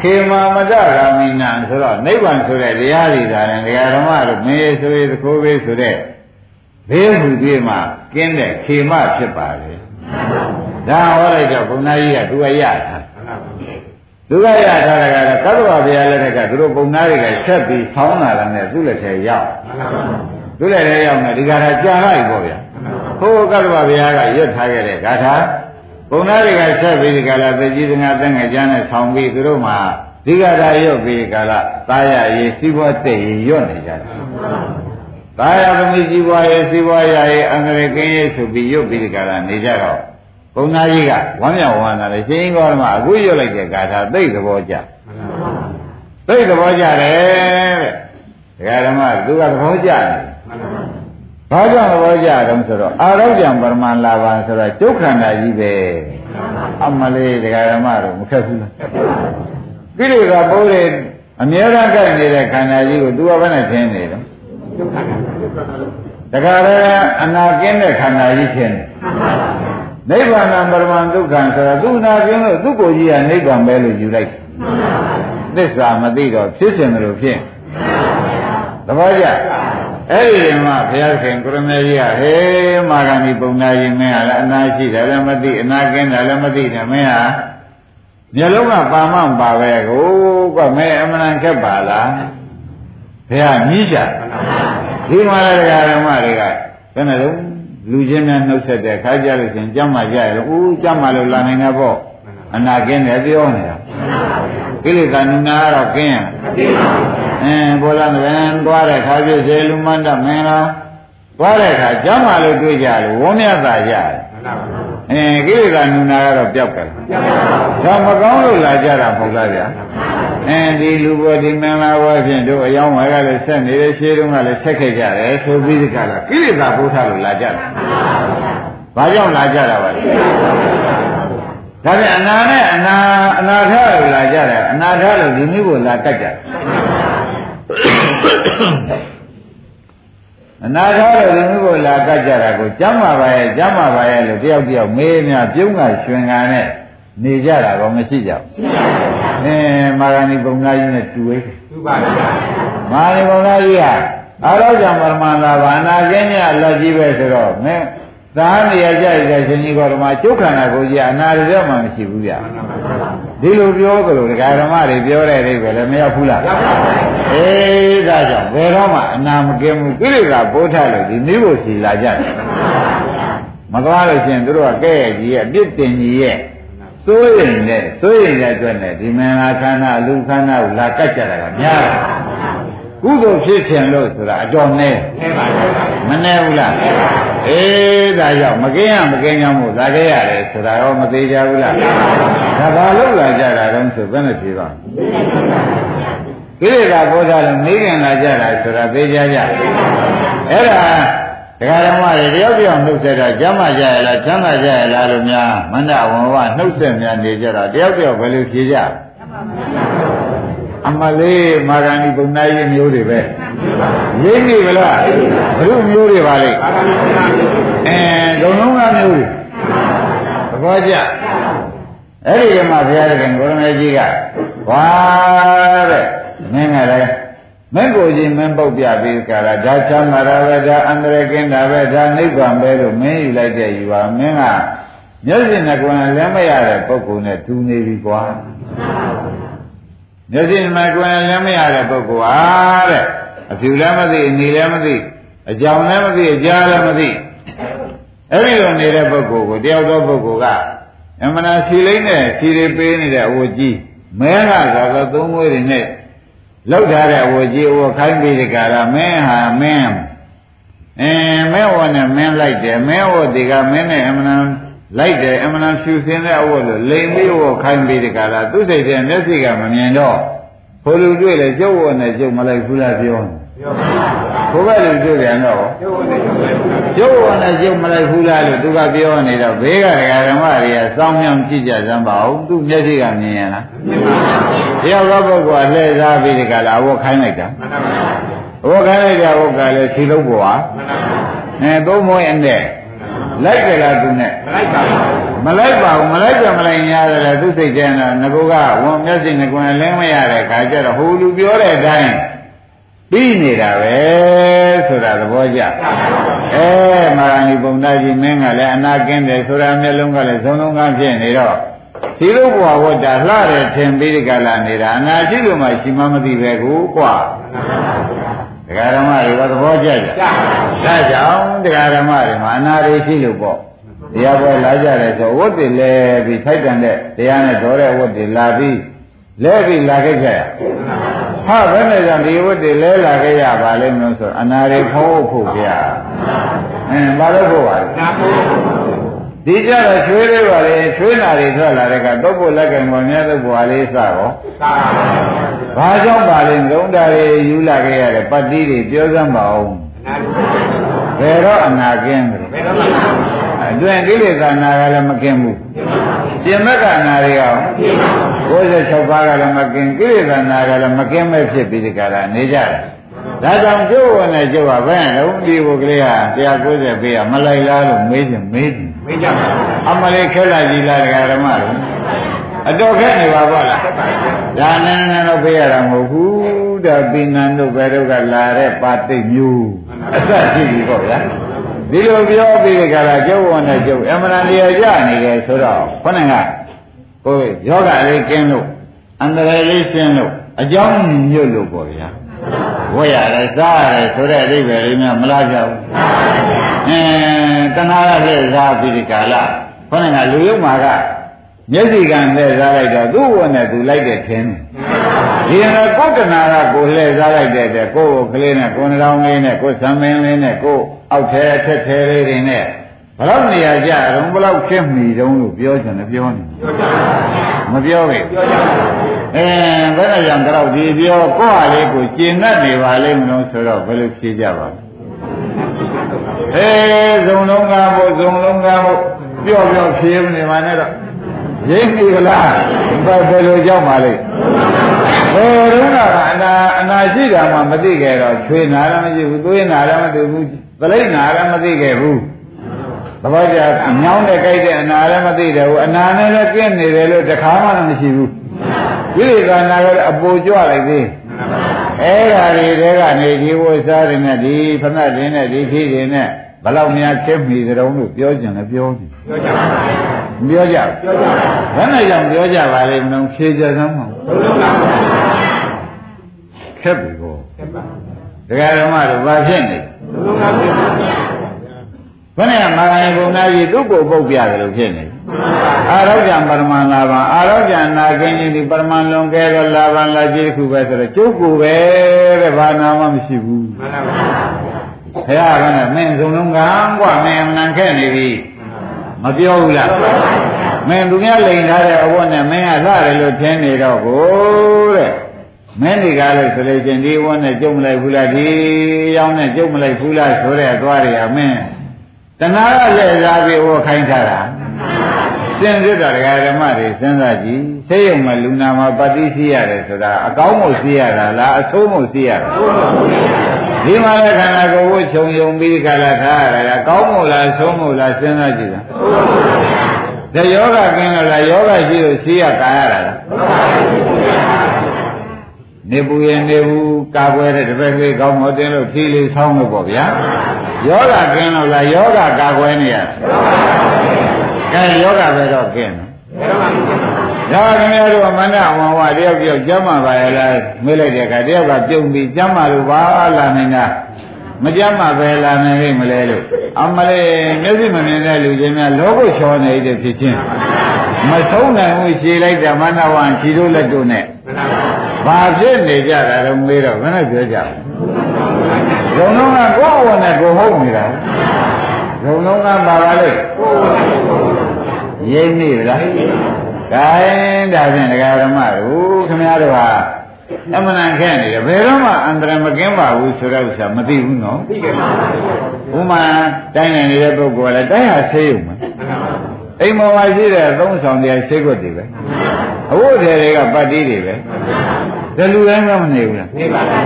ခေမာမတဂာမိနံဆိုတော့နိဗ္ဗာန်ဆိုတဲ့တရားတွေဒါနဲ့တရားဓမ္မတို့မေဆိုရသခိုးဘေးဆိုတဲ့ဘေးမှုတွေမှာကင်းတဲ့ခေမဖြစ်ပါလေဒါဟောလိုက်တော့ဘုန်းသားကြီးကသူကရတာသူကရထားတာကတော့ကတ္တဝဘုရားလက်ထက်ကသူတို့ဘုန်းသားတွေကဆက်ပြီးဆောင်းလာတယ်နဲ့သူ့လက်ထဲရောက် သူ့လက်ထဲရောက်နေဒီကရာကြာလိုက်ပေါ့ဗျာဟိုကတ္တဝဘုရားကရွတ်ထားခဲ့တဲ့ဂါထာဘုံသားတွေကဆက်ပြီးဒီကလာတကြီးတငါတငယ်ကျမ်းနဲ့ဆောင်းပြီးသူတို့မှာဒီကရာရွတ်ပြီးကာလသားရရေးစီးပွားတဲ့ရေးရွတ်နေကြတယ်။သားရသမီးကြီးပွားရေးစီးပွားရရေးအန္တရာယ်ကင်းရေးဆိုပြီးရွတ်ပြီးဒီကရာနေကြတော့ဘုံသားကြီးကဝမ်းမြောက်ဝမ်းသာတယ်ရှင်ကောဓမအခုရွတ်လိုက်တဲ့ဂါထာသိသဘောကျ။သိသဘောကျတယ်တဲ့။ဒကာဓမ္မသူကသဘောကျတယ်။ ဘာကြောင့်သဘောကျတုံးဆိုတော့အာရောကြံပရမလာပါဆိုတော့ကျုပ်ခန္ဓာကြီးပဲအမလေးဒကာဓမ္မတို့မခက်ဘူးလားကိလေသာပိုးတွေအမြဲတမ်းကြိုက်နေတဲ့ခန္ဓာကြီးကိုသူကဘယ်နဲ့ထင်းနေတော့တခါလဲအနာကင်းတဲ့ခန္ဓာကြီးထင်းတယ်နိဗ္ဗာန်ပရမဒုက္ခဆိုတော့သူနာကင်းလို့သူ့ကိုယ်ကြီးကနိဗ္ဗာန်ပဲလို့ယူလိုက်သစ္စာမသိတော့ဖြစ်စဉ်လို့ဖြစ်သဘောကျ အဲ့ဒီမှာဘုရားခင်ကိုရမေကြီးကဟေးမာဂန္ဒီပုံနာကြီးမင်းကလည်းအနာရှိတယ်လည်းမသိအနာကင်းတယ်လည်းမသိတယ်မင်းဟာမျက်လုံးကပါမပါပဲကိုကမဲအမှန်ခက်ပါလားဘုရားမြည်ကြဒီမှာလည်းဓမ္မတွေကဘယ်နဲ့တော့လူချင်းများနှုတ်ဆက်တဲ့ခါကြလို့ရှင်ကြမ်းမှကြရလို့ဦးကြမ်းမှလို့လာနိုင်တာပေါ့အနာကင်းတယ်ပြောနေတာကိလေသာနုနာကတော့ကင်းရ အင်းဘောလာမယ်သွားတဲ့ခါပြည့်စေလူမန္တမင်းလားသွားတဲ့ခါကြမ်းမှလို့တွေ့ကြလို့ဝန်းမြတ်သာကြတယ်အင်းကိလေသာနုနာကတော့ပျောက်တယ်ဒါမကောင်းလို့လာကြတာမဟုတ်လားဗျာအင်းဒီလူဘောဒီမင်္ဂလာဘောဖြင့်တို့အယောင်းဝါကလည်းဆက်နေတယ်ရှေးတုန်းကလည်းဆက်ခဲ့ကြတယ်ဆိုပြီးဒီကလာကိလေသာဘုရားလို့လာကြတယ်ဘာကြောင့်လာကြတာပါလဲဒါပြန်အနာနဲ့အနာအနာထလို့လာကြတယ်အနာထလို့ဒီနည်းကိုလာကတ်ကြတယ် အနာထလို့ဒီနည်းကိုလာကတ်ကြတာကိုကျမ်းမာပါရဲ့ကျမ်းမာပါရဲ့လို့တယောက်တယောက်မေးများပြုံးကရွှင်ကန်နဲ့နေကြတာကောမရှိကြဘူးအင်းမာဂဏီပုံသားကြီးနဲ့တူဝေးတူပါဗျာမာဂဏီပုံသားကြီးကအာရောကြောင့်ပရမန္တာဘာနာကင်းမြလက်ကြီးပဲဆိုတော့မင်းသာနေရကြတဲ့ရှင်ကြီးကောဓမကျုပ်ခန္ဓာကိုကြီးအနာရတဲ့မှမရှိဘူးဗျာ ဒီလိုပြောကြလို့ဒကာဓမ္မတွေပြောတဲ့အိဗယ်လည်းမရောက်ဘူးလားအေးဒါကြောင့်ဘယ်တော့မှအနာမကင်းဘူးကိလေသာပိုးထလို့ဒီမိဖို့စီလာကြတယ်မသွားလို့ရှင်တို့ကကဲ့ရဲ့ကြီးရဲ့အပြစ်တင်ကြီးရဲ့စိုးရင်နဲ့စိုးရင်တဲ့အတွက်နဲ့ဒီမင်္ဂလာခန္ဓာလူခန္ဓာကိုလာကတ်ကြတာကများတယ် ကုသိုလ်ဖြစ်ခြင်းလို့ဆိုတာအတော်နဲ့မနဲ့ဘူးလားအေးဒါကြောင့်မကင်းရမကင်းကြောင်းမို့လာခဲ့ရတယ်ဆိုတာရောမသေးကြဘူးလားဒါဘာလို့လာကြတာတုံးဆိုဘယ်နဲ့ဖြေပါကိလေသာပေါ်တာလည်းနေခင်လာကြတာဆိုတာသိကြကြအဲ့ဒါတရားဓမ္မတွေတယောက်တယောက်နှုတ်ဆက်တာကျမ်းမာကြရလားကျမ်းမာကြရလားလို့များမန္တဝဝနှုတ်ဆက်များနေကြတာတယောက်တယောက်ဘယ်လိုဖြေကြ အမလေးမာဂန္ဒီပုံနာရေးမျိုးတွေပဲရင်းနေဗလားဘုမျိုးတွေပါလေအဲဒုံလုံးကမျိုးတွေသဘောကျအဲ့ဒီကမှဘုရားရှင်ကိုရမေကြီးကဝါတဲ့မင်းကလည်းမင်းကိုကြီးမင်းပုတ်ပြပြီးကြတာဒါချမ်းသာတာပဲဒါအန္တရာယ်ကင်းတာပဲဒါနိဗ္ဗာန်ပဲလို့မင်းယူလိုက်တဲ့ယူပါမင်းကမျက်စိနဲ့ကိုယ်နဲ့လည်းမရတဲ့ပုဂ္ဂိုလ်နဲ့တူနေပြီကွာ မျက်စိနဲ့ကိုယ်နဲ့လည်းမရတဲ့ပုဂ္ဂိုလ်ဟာတဲ့အဖြူလည်းမသိအနေလည်းမသိအကြောင်းလည်းမသိအကြားလည်းမသိအဲ့ဒီလိုနေတဲ့ပုဂ္ဂိုလ်ကိုတယောက်သောပုဂ္ဂိုလ်ကအမှန်တရားစီလိမ့်နဲ့စီတွေပေးနေတဲ့အဝကြီးမဲကသာသောသုံးမွေးတွေနဲ့လောက်ထားတဲ့အဝကြီးအဝခိုင်းပြီးဒီကရာမင်းဟာမင်းအင်းမဲဝနဲ့မင်းလိုက်တယ်မဲဝဒီကမင်းနဲ့အမှန် လိုက်တယ်အမှန်ဖြူစင်တဲ့အဝတ်လို့လိမ်ပြီးဝခိုင်းပြီးဒီကရာသူစိတ်ထဲမျက်စိကမမြင်တော့ဘိုလ်လူတွေ့လေကျုပ်ဝနဲ့ကျုပ်မလိုက်ဘူးလားပြောဘုရားလူတွေ့ပြန်တော့ကျုပ်ဝနဲ့ကျုပ်မလိုက်ဘူးလားလို့သူကပြောနေတော့ဘေးကဓမ္မတွေကစောင်းမြောင်ကြည့်ကြစမ်းပါဦးသူမျက်စိကမြင်ရလားမြင်ပါဘူးတယောက်သောပုဂ္ဂိုလ်ကလှည့်စားပြီးဒီကလာအဝတ်ခိုင်းလိုက်တာအဝတ်ခိုင်းလိုက်တဲ့အဝတ်ကလည်းခြေလုံးပေါ်ဟာအဲသုံးမွေးအနဲ့ လိုက်ကြလားသူနဲ့မလိုက်ပါဘူးမလိုက်ကြမလိုက်ညာတယ်လေသူစိတ်ထဲတော့ငကူကဝန်မျက်စိငကွန်းလင်းမရတဲ့ခါကျတော့ဟိုလူပြောတဲ့အတိုင်းပြီးနေတာပဲဆိုတာသဘောကျအဲမာရဏီပုံသားကြီးမင်းကလည်းအနာကင်းတယ်ဆိုတာမျက်လုံးကလည်းသုံးလုံးကားဖြစ်နေတော့ဒီလိုဘဝဝတ္တလှတယ်ထင်ပြီးဒီကလာနေတာအနာရှိလို့မှရှိမှမသိပဲကိုကွာ ဒကာဓမ္မတွေကသဘောကျကြဒါကြောင့်ဒကာဓမ္မတွေမှာအနာတွေရှိလို့ပေါ့တရားပွဲလာကြတယ်ဆိုဝတ်တွေလဲပြီးထိုက်တန်တဲ့တရားနဲ့တော်တဲ့ဝတ်တွေလာပြီးလဲပြီးလာခဲ့ကြရဟာဘယ်နဲ့ကြောင့်ဒီဝတ်တွေလဲလာခဲ့ရပါလိမ့်မလို့ဆိုအနာတွေဖောက်ဖို့ကြအင်းဘာလို့ဖို့ပါလဲ ဒီကြတော့ချွေးလေးပါလေချွေးနာတွေထွက်လာတဲ့ကတုပ်ဖို့လက်ကံပေါ်များတော့ဘွာလေးစတော့ဘာကြောင့်ပါလဲငုံတာတွေယူလာခဲ့ရတဲ့ပတ်တိတွေပြောစမ်းပါဦးဘယ်တော့အနာကင်းတယ်အတွင်ကိလေသာနာကလည်းမကင်းဘူးပြင်မကနာတွေရော96ပါးကလည်းမကင်းကိလေသာနာကလည်းမကင်းမဲ့ဖြစ်ပြီးဒီကရာနေကြတယ်ဒါကြောင့်ကျိုးဝင်နဲ့ကျိုးကဘယ်လုံးဒီဘုကလေးက190ပေးရမလိုက်လားလို့မေးခြင်းမေးတယ် မေးကြပါအမလေးခဲလာကြီးလားဒကာဓမ္မတို့အတော်ခက်နေပါဘောလားဒါနန်းနန်းတော့ပေးရတာမဟုတ်ဘူးဒါပိဏံတို့ဘယ်တော့ကလာတဲ့ပါတိတ်မျိုးအသက်ရှိပြီပေါ့ဗျာဒီလိုပြောပြီးကြတာကျုပ်ဝန်နဲ့ကျုပ်အမှန်တရားကြနေတယ်ဆိုတော့ခေါင်းကကိုယ်ယောဂလေးကင်းလို့အန္တရာယ်လေးရှင်းလို့အကြောင်းညွတ်လို့ပေါ့ဗျာ ဝတ်ရတယ်စားရတယ်ဆိုတဲ့အဓိပ္ပာယ်လေးများမလားကြဘူးအင်းတဏှာရတဲ့စားပြီးဒီကာလခေါင်းကလူယုံမှာကမျက်စိကံနဲ့စားလိုက်တော့သူ့ဝန်နဲ့သူလိုက်တဲ့ထင်းဒီရင်တော့ကိုယ်တဏှာကကိုလှည့်စားလိုက်တဲ့တဲ့ကိုယ်ကိုကလေးနဲ့ကိုယ်နှောင်းလေးနဲ့ကိုယ်ဆံမင်းလေးနဲ့ကိုယ်အောက်ထဲအထက်ထဲလေးတွေနဲ့ဘလောက်နေရာကြတော့ဘလောက်ခက်မိတုံးလို့ပြောချင်တယ်ပြောနေမပြောပဲ အဲဘယ်နဲ့ကြောင့်တော့ဒီပြောကိုယ့်ဟာလေးကိုကျင်တတ်နေပါလိမ့်မလို့ဆိုတော့ဘယ်လိုဖြေကြပါလဲအဲဇုံလုံးကားဖို့ဇုံလုံးကားဖို့ပြောပြောဖြေနေပါနဲ့တော့ရင်းနေကလားဘယ်လိုကြောက်ပါလိမ့်ဘယ်တော့ကအနာအနာရှိတာမှမသိခဲ့တော့ချွေနာလည်းမရှိဘူးသွေးနာလည်းမသိဘူးသလိမ့်နာလည်းမသိခဲ့ဘူးသဘောကျညောင်းတဲ့ကြိုက်တဲ့အနာလည်းမသိတယ်ဘူးအနာနဲ့လည်းကျင့်နေတယ်လို့တခါမှလည်းမရှိဘူး ကိလေသာနာကလည်းအပူကြွလိုက်သေးအဲ့ဓာတွေတဲကနေဒီဝိစားတွေနဲ့ဒီဖဏတ်တွေနဲ့ဒီဖြီးတွေနဲ့ဘလောက်များခက်မိကြုံလို့ပြောကြတယ်ပြောကြပြောကြပါဘူးပြောကြပြောကြဘယ်နဲ့ကြောင့်ပြောကြပါလိမ့်မလို့ဖြေကြစမ်းမဟုတ်ခက်ပြီကောခက်ပါဒကာဓမ္မတို့ဘာဖြစ်နေ ဘယ်နဲ့မာဂယဘုံနာကြီးသူ့ကိုပုတ်ပြတယ်လို့ဖြစ်နေအာရောဂံပရမန်လာပါအာရောဂံနာကင်းခြင်းဒီပရမန်လွန်ကဲတော့လာပါလာကြီးတစ်ခုပဲဆိုတော့ကျုပ်ကိုပဲတဲ့ဘာနာမှမရှိဘူးမှန်ပါပါဘုရားကလည်းမင်းစုံလုံးကံกว่าမင်းအမှန်ခဲ့နေပြီမပြောဘူးလားမင်းသူများလိန်ထားတဲ့အဝတ်နဲ့မင်းကလှတယ်လို့ထင်နေတော့ကိုတဲ့မင်းဒီကားလို့ဆိုလို့ချင်းဒီဝတ်နဲ့ကြုံမလိုက်ဘူးလားဒီရောင်းနဲ့ကြုံမလိုက်ဘူးလားဆိုတဲ့သွားတွေကမင်း တဏှာကလက်စားပြီးဝတ်ခိုင်းထားတာစဉ်းစားတာဓမ္မတွေစဉ်းစားကြည့်ဆေးရုံမှာလူနာမှာပฏิစီရတယ်ဆိုတာအကောင်းမို့စီရတာလားအဆိုးမို့စီရတာဒီမှာလည်းခန္ဓာကိုယ်ဝှခြုံယုံပြီးခါလာထားရတာကောင်းမို့လားဆိုးမို့လားစဉ်းစားကြည့်တာဒါယောဂကင်းလို့လားယောဂရှိလို့စီရကာရတာလားနေပူရင်နေဘူး ကာကွယ်တဲ့တပည့်လေးကောင်းမတင်လို့ဖြီးလေးဆောင်းလို့ပေါ့ဗျာယောဂကင်းလို့လားယောဂကာကွယ်နေရကဲယောဂပဲတော့ကင်းတယ်ဒါခင်ဗျားတို့မနဝံဝတယောက်တယောက်ကျမ်းမာပါရဲ့လားမေးလိုက်တဲ့အခါတယောက်ကပြုံးပြီးကျမ်းမာလို့ပါလာနေတာမကြမ်းမှပဲလာနေလိမ့်မလဲလို့အမလေးမျက်စိမမြင်တဲ့လူချင်းများလောကုချောနေတဲ့ဖြစ်ချင်း မဆုံးနိုင်ဘူးရှည်လိုက်တာမနဝံခြေတို့လက်တို့နဲ့ဘာဖြစ်နေကြတာတော့မေးတော့ဘယ်နဲ့ပြောကြဇုံလုံးကကိုယ်ဝန်နဲ့ကိုဟုတ်နေတာဇုံလုံးကပါပါလေရိပ်နေလား gain ဒါဖြင့်ဒကာဓမ္မတို့ခင်ဗျားတို့ဟာအမှန်တန်ခဲ့နေတယ်ဘယ်တော့မှအန္တရာယ်မကင်းပါဘူးဆိုတော့ဥစ္စာမသိဘူးနော်သိပါဘူးဥမာတိုင်းနေနေတဲ့ပုဂ္ဂိုလ်ကလည်းတိုင်းဟာဆေးရုံမှာ အိမ်မော်မှာရှိတဲ့သုံးဆောင်တဲ့ဆေးကွက်တွေပဲအဝတ်တွေတွေကပတ်တီးတွေပဲဒါလူတိုင်းမနေဘူးလားနေပါဘူး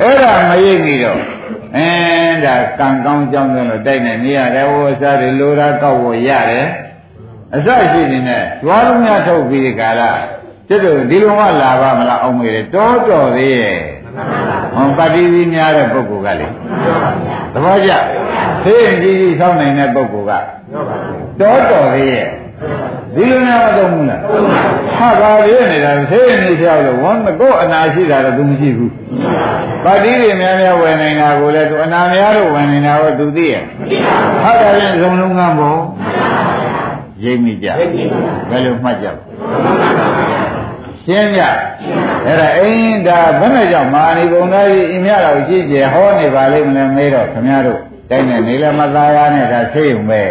အဲ့ဒါမရိပ်ပြီးတော့အင်းဒါကံကောင်းကြောင်းတယ်လို့တိုက်နေနေရတယ်ဟိုအစားတွေလိုတာကောက်ဖို့ရတယ်အစရှိနေတဲ့ကျွားလုံးများထုတ်ပြီးဒီကလာကျွတ်တို့ဒီလိုမှလာပါမလားအောင်မေတယ်တော်တော်သေးရဲ့ဟောပတ္တိဝိများတဲ့ပုဂ္ဂိုလ်ကလေသဘောကျ သိရင်ကြီးကြီးဆောင်းနိုင်တဲ့ပုဂ္ဂိုလ်ကတော်တော်သေးရဲ့ဒီလိုများမသုံးဘူးလားဟာပါလေနေတာသိရင်နေလျှောက်လို့ဝမ်းမကိုအနာရှိတာတော့သူမရှိဘူးပါတိတွေများများဝင်နေတာကိုလည်းသူအနာများလို့ဝင်နေတာတော့သူသိရဲ့ဟာဒါလည်းဇုံလုံးကမ်းပေါ့ရိပ်မိကြဘယ်လိုမှတ်ကြရှင်းကြအဲ့ဒါအင်းဒါဘယ်နဲ့ကြောင့်မာနိဘုံသားကြီးအင်းမြတော်ကြည့်ကြဟောနေပါလိမ့်မလဲမေးတော့ခင်ဗျားတို့ တိုင်းနဲ့နေလည်းမသားရနဲ့ဒါဆေးုံပဲ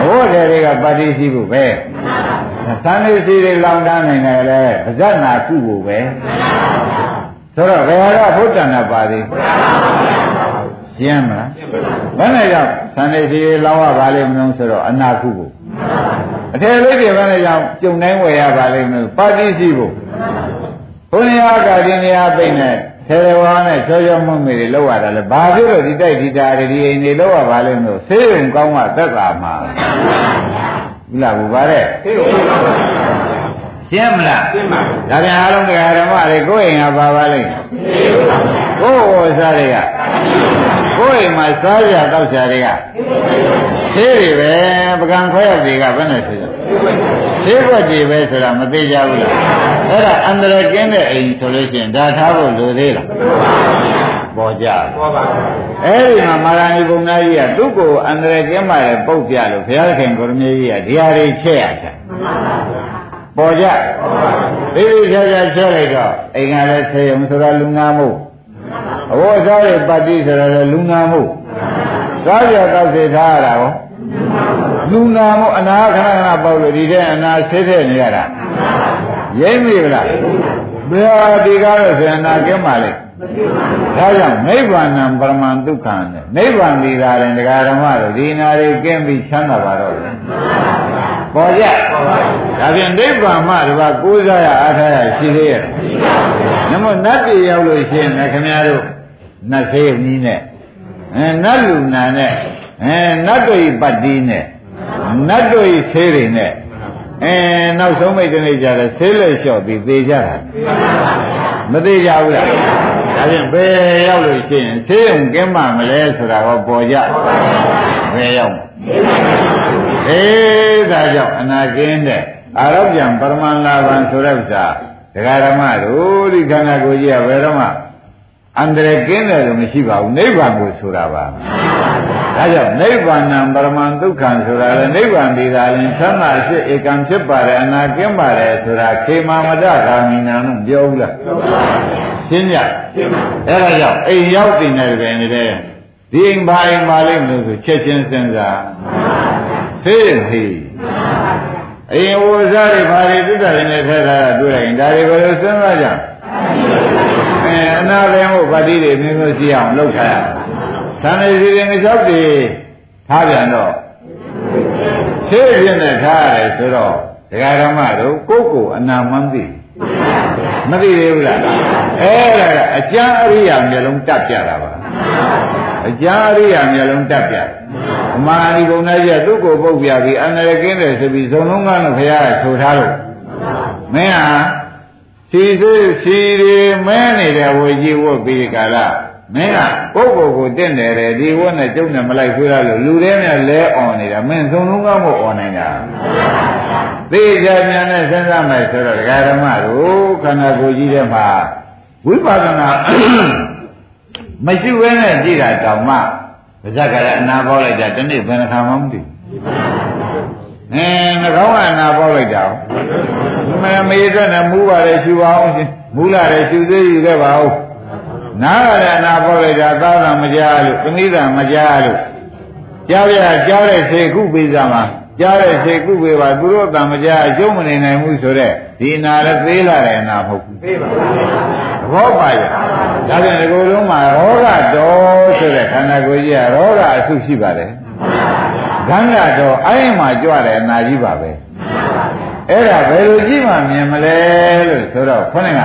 အဝတ်တွေကပါတိရှိဖို့ပဲသံဃာစီတွေလောင်တန်းနေတယ်လေပါဇက်နာကုဖို့ပဲဆိုတော့ဘယ်ဟာကဘုဒ္ဓနာပါသေးရှင်းမလားဘယ်နဲ့ကြောင့်သံဃာစီတွေလောင်ရပါလိမ့်မလို့ဆိုတော့အနာကုဖို့အထယ်လေးတွေဘယ်နဲ့ကြောင့်ကြုံတိုင်းဝယ်ရပါလိမ့်မလို့ပါတိရှိဖို့ဘုရားကာဒီနေရာပိတ်နဲ့ ဆေရဝါနဲ့ချောချောမွတ်မိတွေလောက်ရတာလေဘာဖြစ်လို့ဒီတိုက်ဒီတာတွေဒီအိမ်တွေလောက်ရပါလိမ့်မလို့ဆေးရုံကောင်းကသက်သာမှာဘူးလားဘူးပါတဲ့ဆေးရုံရှင်းမလားရှင်းပါပြီဒါပြန်အားလုံးတရားဓမ္မတွေကိုယ့်အိမ်ကပါပါလိမ့်ကိုယ့်ဟောစားတွေကကိုယ့်အိမ်မှာစားရတောက်ကြတွေကဆေးတွေပဲပကံခွဲရတွေကဘယ်နဲ့ဆိုကြ သေးဘက်တွေပဲဆိုတာမသေးကြဘူးလားအဲ့ဒါအန္တရာယ်ကင်းတဲ့အိမ်ဆိုလို့ရှိရင်ဒါထားဖို့လိုသေးလားပေါ်ကြပေါ်ပါအဲ့ဒီမှာမာရဏီဘုံသားကြီးကသူ့ကိုအန္တရာယ်ကင်းပါလေပုတ်ပြလို့ဘုရားခင်ကိုရမေကြီးကဒီဟာတွေချက်ရတာပေါ်ကြဒီလိုချက်ချက်ချက်လိုက်တော့အိမ်ကလည်းဆေးရုံဆိုတာလူငါမှုအဝတ်စားတွေပတ်တိဆိုတာလည်းလူငါမှုစားရတော့စေထားရတာဟော လူနာမို့အနာခဏခဏပေါက်လို့ဒီတဲ့အနာဆဲဆဲနေရတာရိမ့်ပြီလားဘယ်ဟာဒီကားတော့ဆန္ဒကင်းပါလေဒါကြောင့်နိဗ္ဗာန်ပရမန်ဒုက္ခနဲ့နိဗ္ဗာန်ဒီသာရင်တရားဓမ္မတို့ဒီနာတွေကင်းပြီးချမ်းသာပါတော့တယ်ပေါ်ကြဒါဖြင့်နိဗ္ဗာန်မှတပါးကိုးစားရအားထားရရှိသေးရဲ့နမနတ်ပြည်ရောက်လို့ရှိရင်ခင်ဗျားတို့နတ်သေးနည်းနဲ့အဲနတ်လူနာနဲ့အဲနတ်တို့ဤပတ်တီးနဲ့ နတ်တို့ဤဆေးတွေနဲ့အဲနောက်ဆုံးမိတ်တနေ့ကြတယ်ဆေးလက်လျှော့ပြီးသေကြတာမသေးကြဘူးလားဒါဖြင့်ဘယ်ရောက်လို့ရှိရင်ဆေးုံကင်းမှမလဲဆိုတာကပေါ်ကြဘယ်ရောက်အေးဒါကြောင့်အနာကင်းတဲ့အာရောပြံပရမန်လာဘံဆိုတဲ့ဥစ္စာဒကာဓမ္မတို့ဒီခန္ဓာကိုယ်ကြီးကဘယ်တော့မှ အန္တရာယ်ကင်းတယ်လို့မရှိပါဘူးနိဗ္ဗာန်ကိုဆိုတာပါဒါကြောင့်နိဗ္ဗာန်ပရမန်ဒုက္ခံဆိုတာလေနိဗ္ဗာန်ဒီသာရင်သမ်းသာရှိဧကံဖြစ်ပါတယ်အနာကင်းပါတယ်ဆိုတာခေမာမတဂာမိနာလို့ပြောဘူးလားရှင်းကြအဲ့ဒါကြောင့်အိမ်ရောက်တင်တယ်ပဲနေတဲ့ဒီအိမ်ဘာအိမ်ပါလိမ့်မလို့ဆိုချက်ချင်းစဉ်းစားသိဟိအရင်ဝဇ္ဇာတွေဘာတွေတုဒ္ဒရင်နဲ့ထည့်ထားတာတွေ့လိုက်ရင်ဒါတွေဘယ်လိုစဉ်းစားကြ အဲအနာဘယ်မို့ဗတိတွေမျိုးမျိုးရှိအောင်လုပ်ထားရသံဃာစီရင်ငကြောက်တွေထားပြန်တော့ရှေ့ပြင်းနဲ့ထားရတယ်ဆိုတော့ဒကာဓမ္မတို့ကိုယ့်ကိုယ်အနာမသိမသိသေးဘူးလားအဲ့ဒါကအကျမ်းအရိယာမျိုးလုံးတက်ပြတာပါအကျမ်းအရိယာမျိုးလုံးတက်ပြအမာဏီဘုံသားကြီးကသူ့ကိုပုတ်ပြပြီးအန္တရာယ်ကင်းတယ်ဆိုပြီးဇုံလုံးကတော့ဘုရားကဆိုထားလို့မင်းဟာ ခြေသေးခြေတွေမဲနေတဲ့ဝေကြီးဝတ်ပြီးကြလားမင်းကပုဂ္ဂိုလ်ကိုတင့်တယ်တဲ့ဒီဝတ်နဲ့ကျုပ်နဲ့မလိုက်ဆွေးရလို့လူတွေနဲ့လဲအောင်နေတာမင်းသုံးလုံးကမို့အောင်နေတာသိကြမြန်နဲ့စဉ်းစားမယ်ဆိုတော့ဒကာဓမ္မတို့ခန္ဓာကိုယ်ကြီးထဲမှာဝိပဿနာမရှိဘဲနဲ့ကြည့်တာတောင်မှပါဇက်ကလည်းအနာပေါက်လိုက်တာဒီနေ့ဘယ်နှခါမှမသိဘူး အင်းနှကောင်းကအနာပေါက်လိုက်တာမမေးတဲ့နဲ့မူးပါလေရှူပါအောင်မူးလာတယ်ရှူသေးယူခဲ့ပါဦးနားရတဲ့အနာပေါက်လိုက်တာသာသာမကြားလို့ပဏိသာမကြားလို့ကြားပြကြားတဲ့စေကုပိစမှာကြားတဲ့စေကုပေပါသူတို့တံမကြားအကျုံးမနေနိုင်ဘူးဆိုတော့ဒီနာလည်းသေးလာတဲ့အနာမဟုတ်ဘူးသေးပါဘူးဘောပါရဲ့ဒါပြန်ဒီလိုလုံးမှာရောဂတော်ဆိုတဲ့ခန္ဓာကိုယ်ကြီးကရောဂအဆုရှိပါတယ် ခန္ဓာတော်အဲ့မှာကြွတဲ့အနာကြီးပါပဲအဲ့ဒါဘယ်လိုကြည့်မှမြင်မလဲလို့ဆိုတော့ခေါင်းက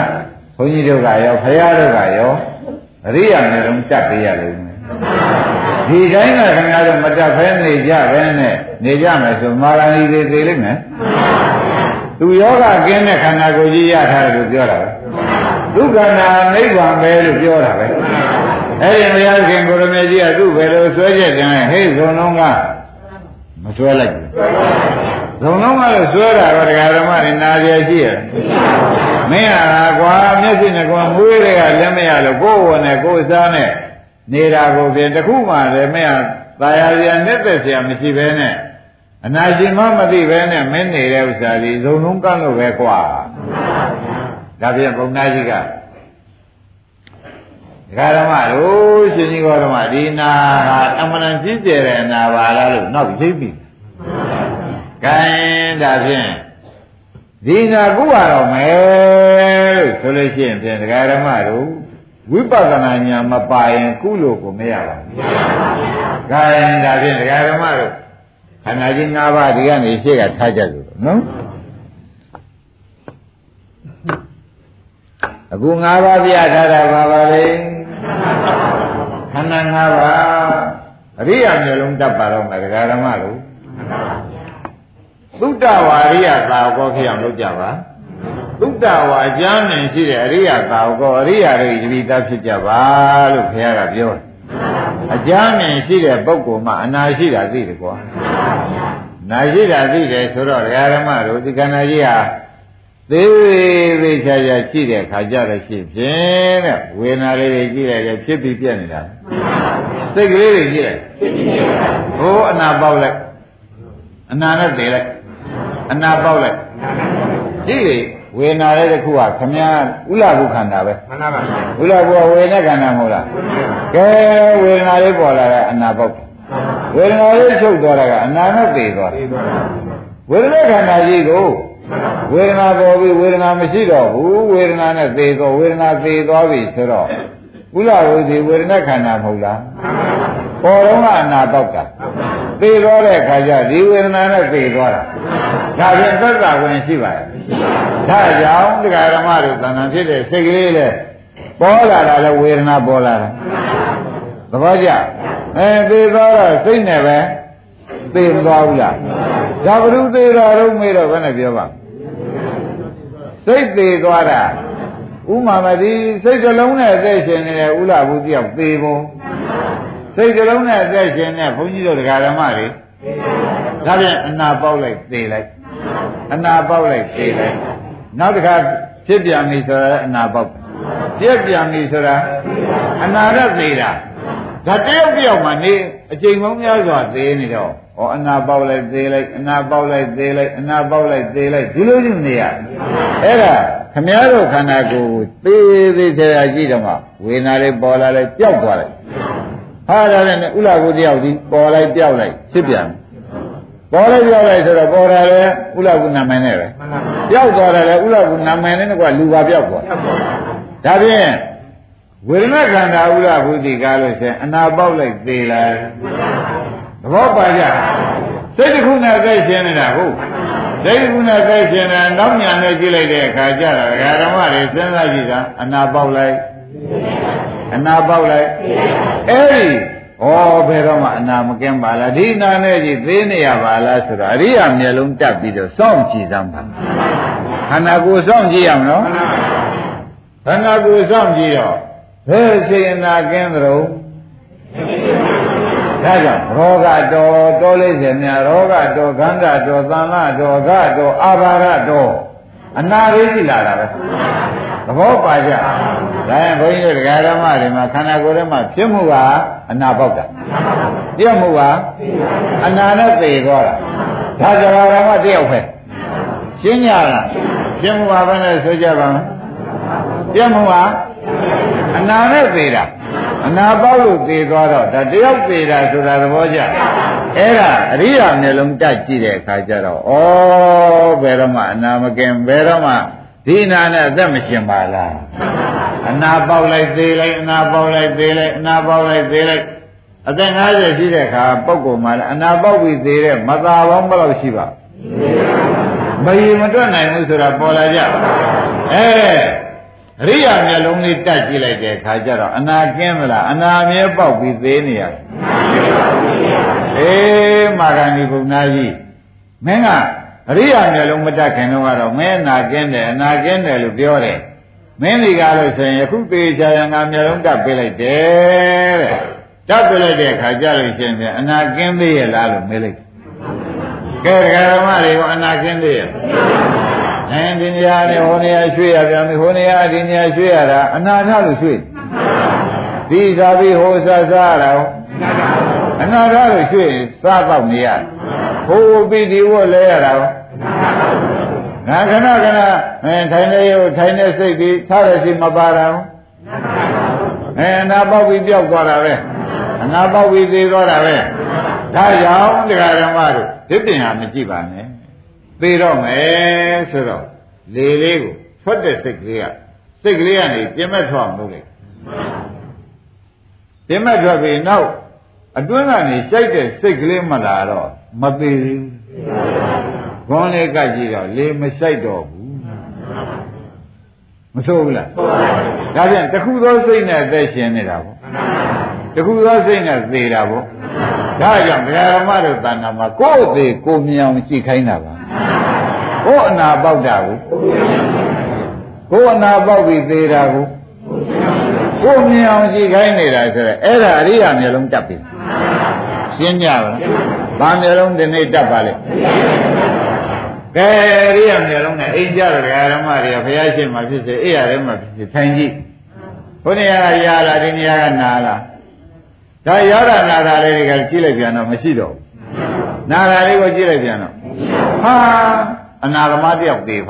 ဘုန်းကြီးတို့ကရောဖရာတို့ကရောအရိယာမျိုးလုံးတတ်ပေးရလိမ့်မယ်ဒီတိုင်းကခင်ဗျားတို့မတတ်ဖဲနေကြပဲနဲ့နေကြမယ်ဆိုမာရဏီတွေသိလိမ့်မယ်သူယောဂကင်းတဲ့ခန္ဓာကိုယ်ကြီးရထားတယ်လို့ပြောတာပဲဒုက္ခနာနိဗ္ဗာန်ပဲလို့ပြောတာပဲအဲ့ဒီဘုရားရှင်ကိုရမေကြီးကသူ့ဘယ်လိုဆွဲချက်တင်လဲဟေ့ဇုံလုံးက မဆွဲလိုက်ဘူး။လုံလုံးကလည်းဆွဲတာတော့တရားဓမ္မတွေနာကြရှိရ။မင်းဟာကွာမျက်စိနဲ့ကွာမွေးတွေကလက်မရလို့ကိုယ်ဝင်နဲ့ကိုယ်စားနဲ့နေတာကိုပြင်တခုမှလည်းမင်းဟာသာယာစရာနဲ့သက်စရာမရှိဘဲနဲ့အနာရှင်မမသိဘဲနဲ့မင်းနေတဲ့ဥစ္စာကြီးလုံလုံးကန့်လို့ပဲကွာ။ဒါပြန်ဘုံနာကြီးက ဓမ္မတို့ရှင်ကြီးကောဓမ္မဒီနာဟာအမှန်ကြီးကျယ်တဲ့နာပါလားလို့နောက်သိပြီ။ကဲဒါဖြင့်ဒီနာကုရတော့မယ်လို့ဆိုလို့ရှိရင်ဖြင့်ဒကာဓမ္မတို့ဝိပဿနာဉာဏ်မပါရင်ကုလို့ကိုမရပါဘူး။ကဲဒါဖြင့်ဒကာဓမ္မတို့ခန္ဓာကြီး၅ပါးဒီကနေရှေ့ကထားကြလို့နော်။အခု၅ပါးပြထားတာပါပါလေခ န္ဓာ၅ပါးအရိယာမျိုးလုံးတတ်ပါတော့မယ်ဒကာဓမ္မတို့သုတ္တဝါရိယသာကောဖြစ်အောင်လုပ်ကြပါသုတ္တဝါကျမ်းနဲ့ရှိတဲ့အရိယသာကောအရိယာတွေတပိသားဖြစ်ကြပါလို့ခင်ဗျားကပြောတယ်အကျမ်းနဲ့ရှိတဲ့ပုဂ္ဂိုလ်မှအနာရှိတာသိတယ်ကွာနာရှိတာသိတယ်ဆိုတော့ဒကာဓမ္မတို့ဒီခန္ဓာကြီးဟာ သေးသေးချာချာရှိတဲ့ခါကြတော့ရှိဖြင့်တဲ့ဝေဒနာလေးတွေကြည့်လိုက်တယ်ဖြစ်ပြီးပြက်နေတာစိတ်ကလေးတွေကြည့်လိုက်ဟိုအနာပေါက်လိုက်အနာနဲ့တည်လိုက်အနာပေါက်လိုက်ကြည့်လေဝေဒနာလေးတစ်ခုကခမည်းဥလာဘုခန္ဓာပဲမှန်ပါပါဥလာဘုကဝေဒနာခန္ဓာမဟုတ်လားကဲဝေဒနာလေးပေါ်လာတဲ့အနာပေါက်ဝေဒနာလေးချုပ်သွားတာကအနာနဲ့တည်သွားတယ်ဝေဒနာခန္ဓာကြီးကို ဝေဒနာပေါ်ပြီးဝေဒနာမရှိတော့ဘူးဝေဒနာနဲ့သေတော့ဝေဒနာသေသွားပြီဆိုတော့ကုလဝေဒီဝေဒနာခန္ဓာမဟုတ်လားပေါ်တော့ကအနာပေါက်တာသေသွားတဲ့အခါကျဒီဝေဒနာနဲ့သေသွားတာဒါပြန်သက်သာဝင်ရှိပါရဲ့ဒါကြောင့်တရားဓမ္မတို့သံဃာဖြစ်တဲ့စိတ်ကလေးလေပေါ်လာတာလဲဝေဒနာပေါ်လာတာသဘောကျအဲသေသွားတော့စိတ်နဲ့ပဲသေမသွားဘူးလားဒါဘုရုသေးတော်တော့မေးတော့ဘယ်နဲ့ပြောပါ စိတ်သေးသွားတာဥမာမတိစိတ်ကလုံးနဲ့အသက်ရှင်နေတဲ့ဥလာဘူးတယောက်သေပုံစိတ်ကလုံးနဲ့အသက်ရှင်တဲ့ဘုန်းကြီးတို့တရားဓမ္မတွေဒါပြန်အနာပေါက်လိုက်သေလိုက်အနာပေါက်လိုက်သေလိုက်နောက်တစ်ခါဖြစ်ပြန်ပြီဆိုတာအနာပေါက်ပြက်ပြန်ပြီဆိုတာအနာရသေတာဒါတယောက်တယောက်မှနေအချိန်ပေါင်းများစွာသေနေတော့ ဩအနာပေါက်လိုက်သေးလိုက်အနာပေါက်လိုက်သေးလိုက်အနာပေါက်လိုက်သေးလိုက်ဒီလိုချင်းနေရအဲ့ဒါခမည်းတော်ခန္ဓာကိုယ်သေးသေးချာကြည့်တော့မှဝေဒနာလေးပေါ်လာလိုက်ပျောက်သွားလိုက်ဟာဒါနဲ့ဥလာကိုတယောက်ဒီပေါ်လိုက်ပျောက်လိုက်ဖြစ်ပြန်ပေါ်လိုက်ပျောက်လိုက်ဆိုတော့ပေါ်တာလေဥလာကုနာမည်နဲ့ပဲပျောက်သွားတယ်လေဥလာကုနာမည်နဲ့ကွာလူပါပျောက်သွားဒါဖြင့်ဝေဒနာခန္ဓာဥလာဘုဒ္ဓကားလို့ဆိုရင်အနာပေါက်လိုက်သေးလားသ ဘောပါကြစိတ်တစ်ခုနဲ့သိရှင်းနေတာဟုတ်စိတ်တစ်ခုနဲ့သိရှင်းတာနောက်ညာနဲ့ကြည့်လိုက်တဲ့အခါကျတော့ဓမ္မတွေစဉ်းစားကြည့်တာအနာပေါက်လိုက်အနာပေါက်လိုက်အဲ့ဒီဩဘယ်တော့မှအနာမကင်းပါလားဒီနာနဲ့ကြီးသေးနေရပါလားဆိုတော့အရိယာမျက်လုံးတက်ပြီးတော့စောင့်ကြည့်စမ်းပါခန္ဓာကိုယ်စောင့်ကြည့်ရမလို့ခန္ဓာကိုယ်စောင့်ကြည့်တော့ဘယ်စေနာကင်းသလုံး ဒါကြောင့်ရောဂတော်တောလေးစင်များရောဂတော်ခန္ဓာတော်သံဃတော်ဂတော်အာဘာရတော်အနာရေးကြည့်လာတာပဲသဘောပါကြဒါရင်ဘုန်းကြီးတို့တရားဓမ္မတွေမှာခန္ဓာကိုယ်ထဲမှာဖြစ်မှုကအနာပေါက်တာပြည့်မှုကအနာနဲ့သေသွားတာဒါကြပါဓမ္မတယောက်ပဲရှင်းကြလားဖြစ်မှုကဘယ်နဲ့ဆိုကြပါမလဲပြည့်မှုက အနာနဲ့သေတာအနာပေါက်လို့သေသွားတော့ဒါတယောက်သေတာဆိုတာသဘောကျအဲ့ဒါအရိယာမျက်လုံးတက်ကြည့်တဲ့အခါကျတော့ဩဘယ်တော့မှအနာမကင်ဘယ်တော့မှဒီနာနဲ့အသက်မရှင်ပါလားအနာပေါက်လိုက်သေးလိုက်အနာပေါက်လိုက်သေးလိုက်အနာပေါက်လိုက်သေးလိုက်အသက်50ရှိတဲ့အခါပုဂ္ဂိုလ်မှာလည်းအနာပေါက်ပြီးသေးတဲ့မသာပေါင်းဘယ်လောက်ရှိပါမရေမတွက်နိုင်ဘူးဆိုတာပေါ်လာကြအဲ အရိယာမျက်လုံးလေးတက်ကြည့်လိုက်တဲ့အခါကျတော့အနာကင်းမလားအနာမြဲပေါက်ပြီးသေးနေရတယ်အေးမာဂန္ဒီဘုံနာကြီးမင်းကအရိယာမျက်လုံးမတက်ခင်တော့ကတော့မင်းအနာကင်းတယ်အနာကင်းတယ်လို့ပြောတယ်မင်းဒီကားလို့ဆိုရင်ယခုသေးချာရငါမျက်လုံးတက်ပေးလိုက်တယ်တဲ့တက်ပေးလိုက်တဲ့အခါကျလို့ရှိရင်အနာကင်းသေးရဲ့လားလို့မေးလိုက်ကဲဒကာဓမ္မတွေကအနာကင်းသေးရဲ့ အဲဒီနေရာနဲ့ဟိုနေရာရွှေ့ရပြန်ပြီဟိုနေရာဒီနေရာရွှေ့ရတာအနာထလို့ရွှေ့ဒီသာပြီးဟိုစားစားရတာအနာထလို့ရွှေ့စားတော့နေရဟိုပြီးဒီဝတ်လဲရတာငါခဏခဏအဲထိုင်နေရုပ်ထိုင်နေစိတ်ပြီးထားရစီမပါတာအဲအနာပေါက်ပြီးပြောက်သွားတာပဲအနာပေါက်ပြီးသေးသွားတာပဲဒါကြောင့်တရားဓမ္မတို့ဒီပင်ဟာမကြည့်ပါနဲ့ သေတော့မယ်ဆိုတော့လေလေးကိုထွက်တဲ့စိတ်ကလေးကစိတ်ကလေးကနေပြင်းမဲ့ထွက်မှုလေပြင်းမဲ့ထွက်ပြီးနောက်အတွင်းကနေစိုက်တဲ့စိတ်ကလေးမလာတော့မသေးဘူးဘုန်းလေးကကြည့်တော့လေမစိုက်တော့ဘူးမဆိုးဘူးလားဒါပြန်တခုသောစိတ်နဲ့အသက်ရှင်နေတာပေါ့တခုသောစိတ်နဲ့သေတာပေါ့ဒါကြောင့်ဘုရားဓမ္မတို့တဏ္ဍာမှာကိုယ်သေးကိုမြင်အောင်ကြည့်ခိုင်းတာပါ ကိုယ်အနာပေါက်တာကိုကိုယ်အနာပေါက်ပြီးသေးတာကိုကိုယ်မြင်အောင်ကြည့်ခိုင်းနေတာဆိုတော့အဲ့ဒါအရိယာမျိုးလုံးတက်ပြီရှင်းကြပါလားဘာမျိုးလုံးဒီနေ့တက်ပါလဲကဲအရိယာမျိုးလုံးနဲ့အိမ်ကြတဲ့ဓမ္မတွေကဘုရားရှင်မှာဖြစ်စေအိယာထဲမှာဖြစ်စေထိုင်ကြည့်ဘုရားကရလာဒီနေရာကနာလာဒါရတာနာတာလေးတွေကကြည့်လိုက်ပြန်တော့မရှိတော့ဘူးနာတာလေးကိုကြည့်လိုက်ပြန်တော့ဟာ အနာဓမ္မတယောက်သေးဖ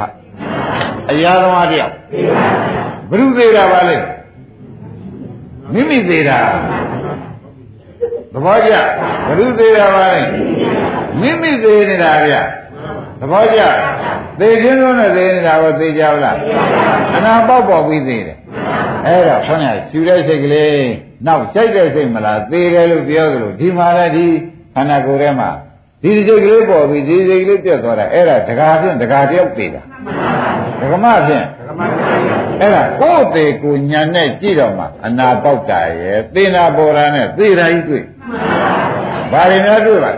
အရာဓမ္မတယောက်သေးပါဘုရုသေးတာပါလေမိမိသေးတာသဘောကျဘုရုသေးတာပါလေမိမိသေးနေတာဗျသဘောကျသေခြင်းလုံးနဲ့သေနေတာကိုသေကြဘူးလားအနာပေါက်ပေါက်ပြီးသေတယ်အဲ့တော့ခေါင်းကရှူတဲ့စိတ်ကလေးနောက်ကြိုက်တဲ့စိတ်မလားသေတယ်လို့ပြောသလိုဒီမှာလည်းဒီခန္ဓာကိုယ်ထဲမှာ ဒီစိတ်ကလေးပေါ်ပြီးဒီစိတ်ကလေးပြတ်သွားတာအဲ့ဒါဒကာဖြင့်ဒကာတယောက်သေးတာဒကမဖြင့်အဲ့ဒါကိုယ်သေးကိုညာနဲ့ကြည့်တော့မှအနာပေါက်တာရဲ့သေနာပေါ်တာနဲ့သေတာကြီးတွေ့ဘာတွေများတွေ့ပါ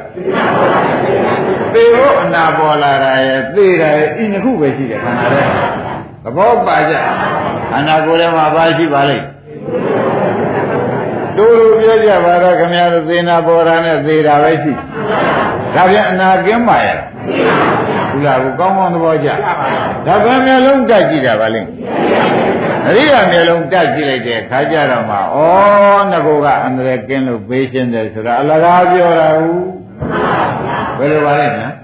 သေဖို့အနာပေါ်လာတာရဲ့သေတာရဲ့ဤနှစ်ခုပဲရှိတယ်ခန္ဓာထဲသဘောပါကြခန္ဓာကိုယ်ထဲမှာဘာရှိပါလိမ့် တို့လိုပြောကြပါတော့ခင်ဗျားတို့သေနာပေါ်တာနဲ့သေတာပဲရှိဒါပြန်အနာကင်းပါရဲ့ဘူးလားကိုကောင်းကောင်းသဘောကျဒါကမျိုးလုံးတက်ကြည့်တာပါလိမ့်အရိယာမျိုးလုံးတက်ကြည့်လိုက်တဲ့ခါကြတော့မှဩငါကအန္တရာယ်ကင်းလို့ပေးရှင်းတယ်ဆိုတာအလကားပြောတာဘူးဘယ်လိုပါလဲနော်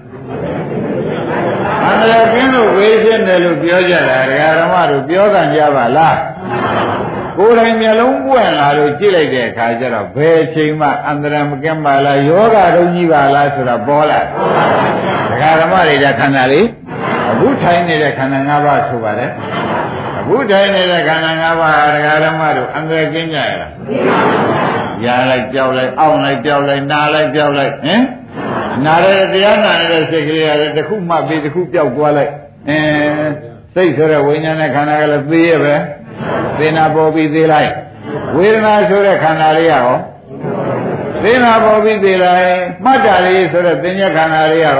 အန္တရာယ်ကင်းလို့ပေးရှင်းတယ်လို့ပြောကြတာဒကာဓမ္မတို့ပြောကြကြပါလား ကိုယ်တိုင်မျက်လုံးပွင့်လာလို့ကြည့်လိုက်တဲ့အခါကျတော့ဘယ်ချိန်မှအန္တရာယ်မကင်းပါလားယောဂတုံးကြီးပါလားဆိုတာပေါ်လာဒကာဓမ္မတွေဒါခန္ဓာလေးအခုထိုင်နေတဲ့ခန္ဓာ၅ပါးဆိုပါတယ်အခုထိုင်နေတဲ့ခန္ဓာ၅ပါးဒကာဓမ္မတို့အန္တရာယ်ကင်းကြရလားရလိုက်ကြောက်လိုက်အောင့်လိုက်ကြောက်လိုက်နားလိုက်ကြောက်လိုက်ဟင်နားရတရားနာနေတဲ့စိတ်ကလေးရတယ်တစ်ခုမှပြီးတစ်ခုပြောက်သွားလိုက်အဲစိတ်ဆိုတဲ့ဝိညာဉ်နဲ့ခန္ဓာကလည်းသေးရဲ့ပဲ သေနာပေါ်ပြီးသေးလိုက်ဝေဒနာဆိုတဲ့ခန္ဓာလေးရောသေနာပေါ်ပြီးသေးလိုက်မှတ်တာလေးဆိုတဲ့သင်္ညခန္ဓာလေးရော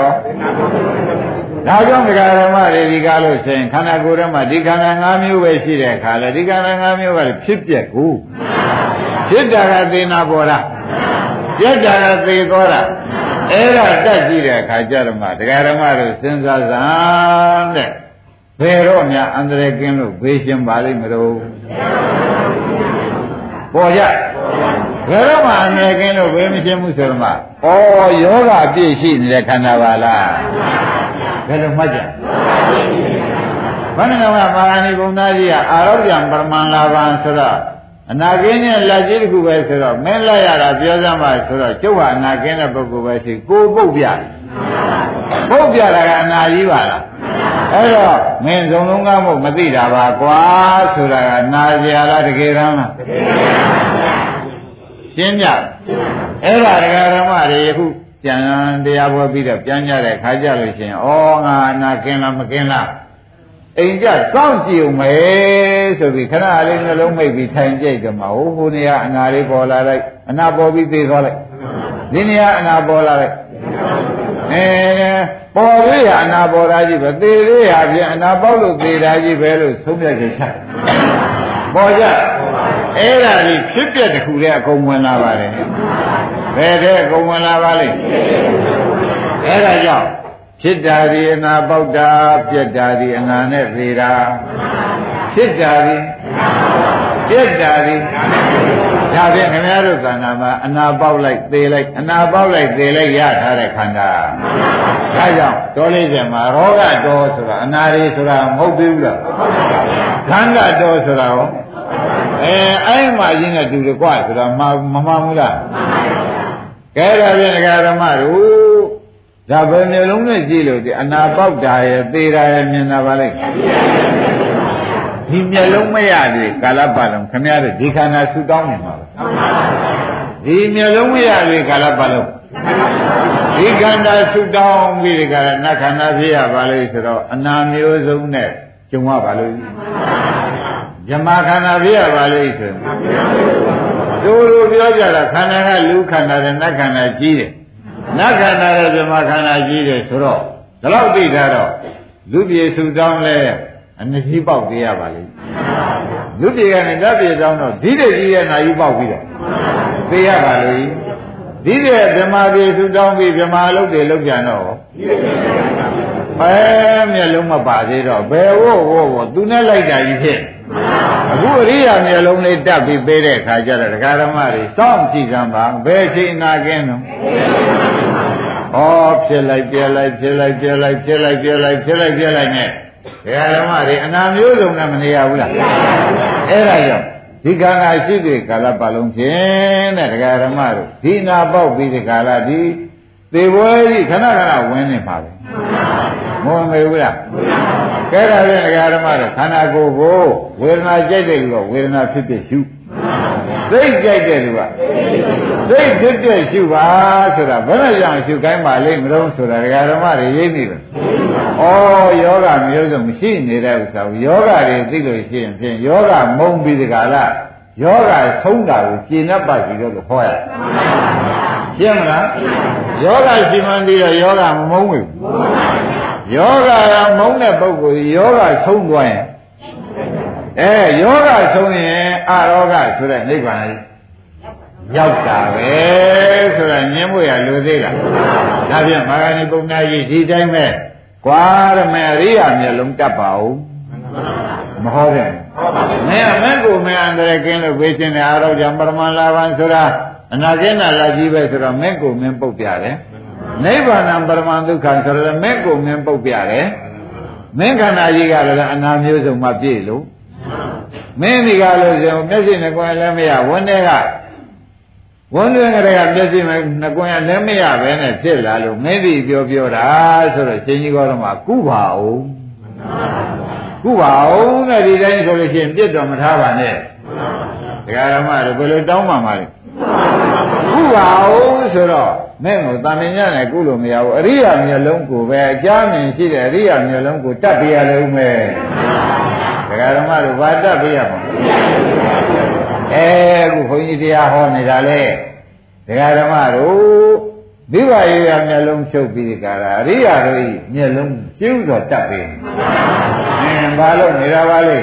ဒါကြောင့်ဒကာဓမ္မတွေဒီကားလို့ဆိုရင်ခန္ဓာကိုယ်ထဲမှာဒီခန္ဓာ၅မျိုးပဲရှိတဲ့အခါလေဒီခန္ဓာ၅မျိုးကဖြစ်ပျက်ကိုဖြစ်တာကသေနာပေါ်တာပြက်တာကသေသွားတာအဲ့ဒါတက်ကြည့်တဲ့အခါကျတော့မှဒကာဓမ္မတို့စဉ်းစားစမ်းတဲ့ ဘယ်တော့များအန္တရာယ်ကင်းလို့ဘေးရှင်ပါလိမ့်မလို့ပေါ်ကြဘယ်တော့မှအန္တရာယ်ကင်းလို့ဘေးမရှင်ဘူးဆိုတော့မှဩယောဂအပြည့်ရှိနေတဲ့ခန္ဓာပါလားဘယ်လိုမှတ်ကြဘယ်နှမှာမာရဏီဘုံသားကြီးကအာရောဂံပရမန်လာဘံဆိုတော့အနာကင်းတဲ့လက်ကြီးတစ်ခုပဲဆိုတော့မင်းလက်ရတာပြောစမ်းပါဆိုတော့ကျုပ်ဟာအနာကင်းတဲ့ပုဂ္ဂိုလ်ပဲရှိကိုပုတ်ပြတယ်ပုတ်ပြတာကအနာကြီးပါလား အဲ့တော့မင်းစုံလုံးကားမို့မသိတာပါကွာဆိုတာကနာကြလားတကယ်တမ်းလားတကယ်ပါရှင်းပြအဲ့ဒါဒကာဓမ္မတွေယခုပြန်တရားပွဲပြီးတော့ပြန်ကြတဲ့ခါကြလို့ရှိရင်ဩငါအနာကင်းလားမကင်းလားအိမ်ကြစောင့်ကြည့်အောင်မယ်ဆိုပြီးခဏလေးနှလုံးမိတ်ပြီးထိုင်ကြိတ်ကြမှာဟိုဟိုနေရာအနာလေးပေါ်လာလိုက်အနာပေါ်ပြီးသေးသွားလိုက်ဒီနေရာအနာပေါ်လာလိုက် အဲပေါ်သေးရအနာပေါ်တာကြီးပဲသေသေးရဖြင့်အနာပေါက်လို့သေတာကြီးပဲလို့သုံးပြချက်ချပေါ်ကြအဲ့ဒါကြီးဖြစ်ပြတစ်ခုတည်းအကုန်ဝင်လာပါတယ်ဘယ်တဲ့အကုန်ဝင်လာပါလိမ့်အဲ့ဒါကြောင့်ဖြစ်တာဒီအနာပေါက်တာပြက်တာဒီအနာနဲ့သေတာဖြစ်တာဒီပြက်တာဒီ ဒါဖြင့်ခင်ဗျားတို့သံဃာမှာအနာပေါက်လိုက်သေလိုက်အနာပေါက်လိုက်သေလိုက်ရထားတဲ့ခန္ဓာဒါကြောင့်တော်လေးကျင်မှာရောဂတော်ဆိုတာအနာရီဆိုတာမဟုတ်သေးဘူးလားခန္ဓာတော်ဆိုတာရောအဲအဲ့မှာရင်းနဲ့တူတယ်ကွာဆိုတာမမမှန်ဘူးလားကဲဒါဖြင့်ဒကာဓမ္မတို့ဒါပဲမျိုးလုံးနဲ့ကြည့်လို့ဒီအနာပေါက်တာရဲ့သေတာရဲ့မြင်တာပါလိုက်ဒီမျက်လုံးမရသေးကာလပတ်လုံးခမရတဲ့ဒီခန္ဓာဆူတောင်းနေမှာပဲ ဒီမျက်လုံးမရသေးကာလပတ်လုံးဒီခန္ဓာဆူတောင်းပြီးဒီကရနတ်ခန္ဓာဖြစ်ရပါလိမ့်ဆိုတော့အနာမျိုးစုံနဲ့ကြုံရပါလို့ဇမခန္ဓာဖြစ်ရပါလိမ့်ဆိုတို့လိုပြောကြတာခန္ဓာကလူခန္ဓာနဲ့နတ်ခန္ဓာကြီးတယ်နတ်ခန္ဓာရဲ့ဇမခန္ဓာကြီးတယ်ဆိုတော့ဒီလောက်သိတာတော့လူပြေဆူတောင်းလဲအနည်းပေါက်သေးရပါလိမ့် လူပြေကနေဓာတ်ပြေတောင်းတော့ဒီတဲ့ကြီးရဲ့နာယူပေါက်ပြီးတော့သေးရပါလိမ့်ဒီတဲ့ဗြဟ္မာပြေဆူတောင်းပြီးဗြဟ္မာလုတ်တယ်လုတ်ပြန်တော့အဲမျက်လုံးမပါသေးတော့ဘယ်ဝို့ဝို့ဝို့သူနဲ့လိုက်တာကြီးဖြစ်အခုအရိယာမျက်လုံးလေးတက်ပြီးပေးတဲ့အခါကျတော့ဒကာဓမ္မတွေစောင့်ကြည့်ကြပါဘယ်ချိန်နာကင်းတော့ဩဖြစ်လိုက်ပြဲလိုက်ဖြစ်လိုက်ပြဲလိုက်ဖြစ်လိုက်ပြဲလိုက်ဖြစ်လိုက်ပြဲလိုက်နဲ့ ဒကာဓမ္မတွေအနာမျိုးစုံနဲ့မနေရဘူးလားအဲ့ဒါကြောင့်ဒီခန္ဓာရှိတဲ့ကာလပတ်လုံးဖြင့်တဲ့ဒကာဓမ္မတို့ဒီနာပေါက်ပြီးဒီကာလဒီသေပွဲကြီးခဏခဏဝင်နေပါပဲမဝင်မေဘူးလားကဲဒါဖြင့်ဒကာဓမ္မတို့ခန္ဓာကိုယ်ကိုဝေဒနာကြိုက်တဲ့လူကဝေဒနာဖြစ်ဖြစ်ရှု စိတ်ကြိုက်တဲ့လူကစိတ်ဖြစ်ဖြစ်ရှုပါဆိုတာဘယ်နဲ့ကြောင့်ရှုခိုင်းပါလိမ့်မလို့ဆိုတာဒကာဓမ္မတွေရိပ်နေတယ်။ဩယောဂမျိုးစုံမရှိနေတဲ့ဥစ္စာကိုယောဂတွေသိလို့ရှိရင်ဖြင့်ယောဂမုံပြီးဒီကလာယောဂဆုံးတာကိုကျင့်납ပါစီတော့လို့ဟောရ။ရှင်းမလား။ယောဂရှိမှန်းပြီးတော့ယောဂမမုံဘူး။ယောဂကမုံတဲ့ပုဂ္ဂိုလ်ယောဂဆုံးသွားရင် အဲယောဂဆုံးရင်အရောဂဆိုတဲ့နိဗ္ဗာန်ရောက်တာပဲဆိုတာမြင်ဖို့ရလိုသေးလားဒါဖြင့်မာဂဏီပုံနာကြီးဒီတိုင်းပဲကွာရမယ်အရိယာမျက်လုံးတက်ပါဦးမဟုတ်တယ်မင်းအမင်းကိုမင်းအန္တရာယ်ကင်းလို့ဝေရှင်တဲ့အာရောကြောင့်ပရမလာဘံဆိုတာအနာကိနာလာကြီးပဲဆိုတော့မင်းကိုမင်းပုတ်ပြတယ်နိဗ္ဗာန်ပရမဒုက္ခဆိုတော့မင်းကိုမင်းပုတ်ပြတယ်မင်းခန္ဓာကြီးကလည်းအနာမျိုးစုံမှပြည့်လို့ မင်းဒီကလို့ဆိုမျက်စိနှကွယ်လည်းမရဝန်းထဲကဝန်းတွင်ကလေးကမျက်စိနှကွယ်လည်းမရပဲနဲ့ဖြစ်လာလို့မင်းဒီပြောပြောတာဆိုတော့ရှင်ကြီးကောတော့မှကုပါအောင်ကုပါအောင်တဲ့ဒီတိုင်းဆိုလို့ရှိရင်ပြစ်တော်မထားပါနဲ့ဒကာရမတို့ဘယ်လိုတောင်းမှမှာလဲကုပါအောင်ဆိုတော့မင်းကိုတာမင်ညနဲ့ကုလို့မရဘူးအရိယာမျိုးလုံးကိုပဲအကြမ်းမြင်ရှိတဲ့အရိယာမျိုးလုံးကိုတတ်ပြရလို့မယ် ဒကာဓမ္မတို့ဘာတတ်ပြရမှာအဲအခုခွန်ကြီးတရားဟောနေတာလေဒကာဓမ္မတို့မိဘရေရမျက်လုံးချုပ်ပြီးကြတာအရိယာတို့ဤမျက်လုံးကျုပ်တော့တတ်ပြီအင်းဘာလို့နေတာပါလဲ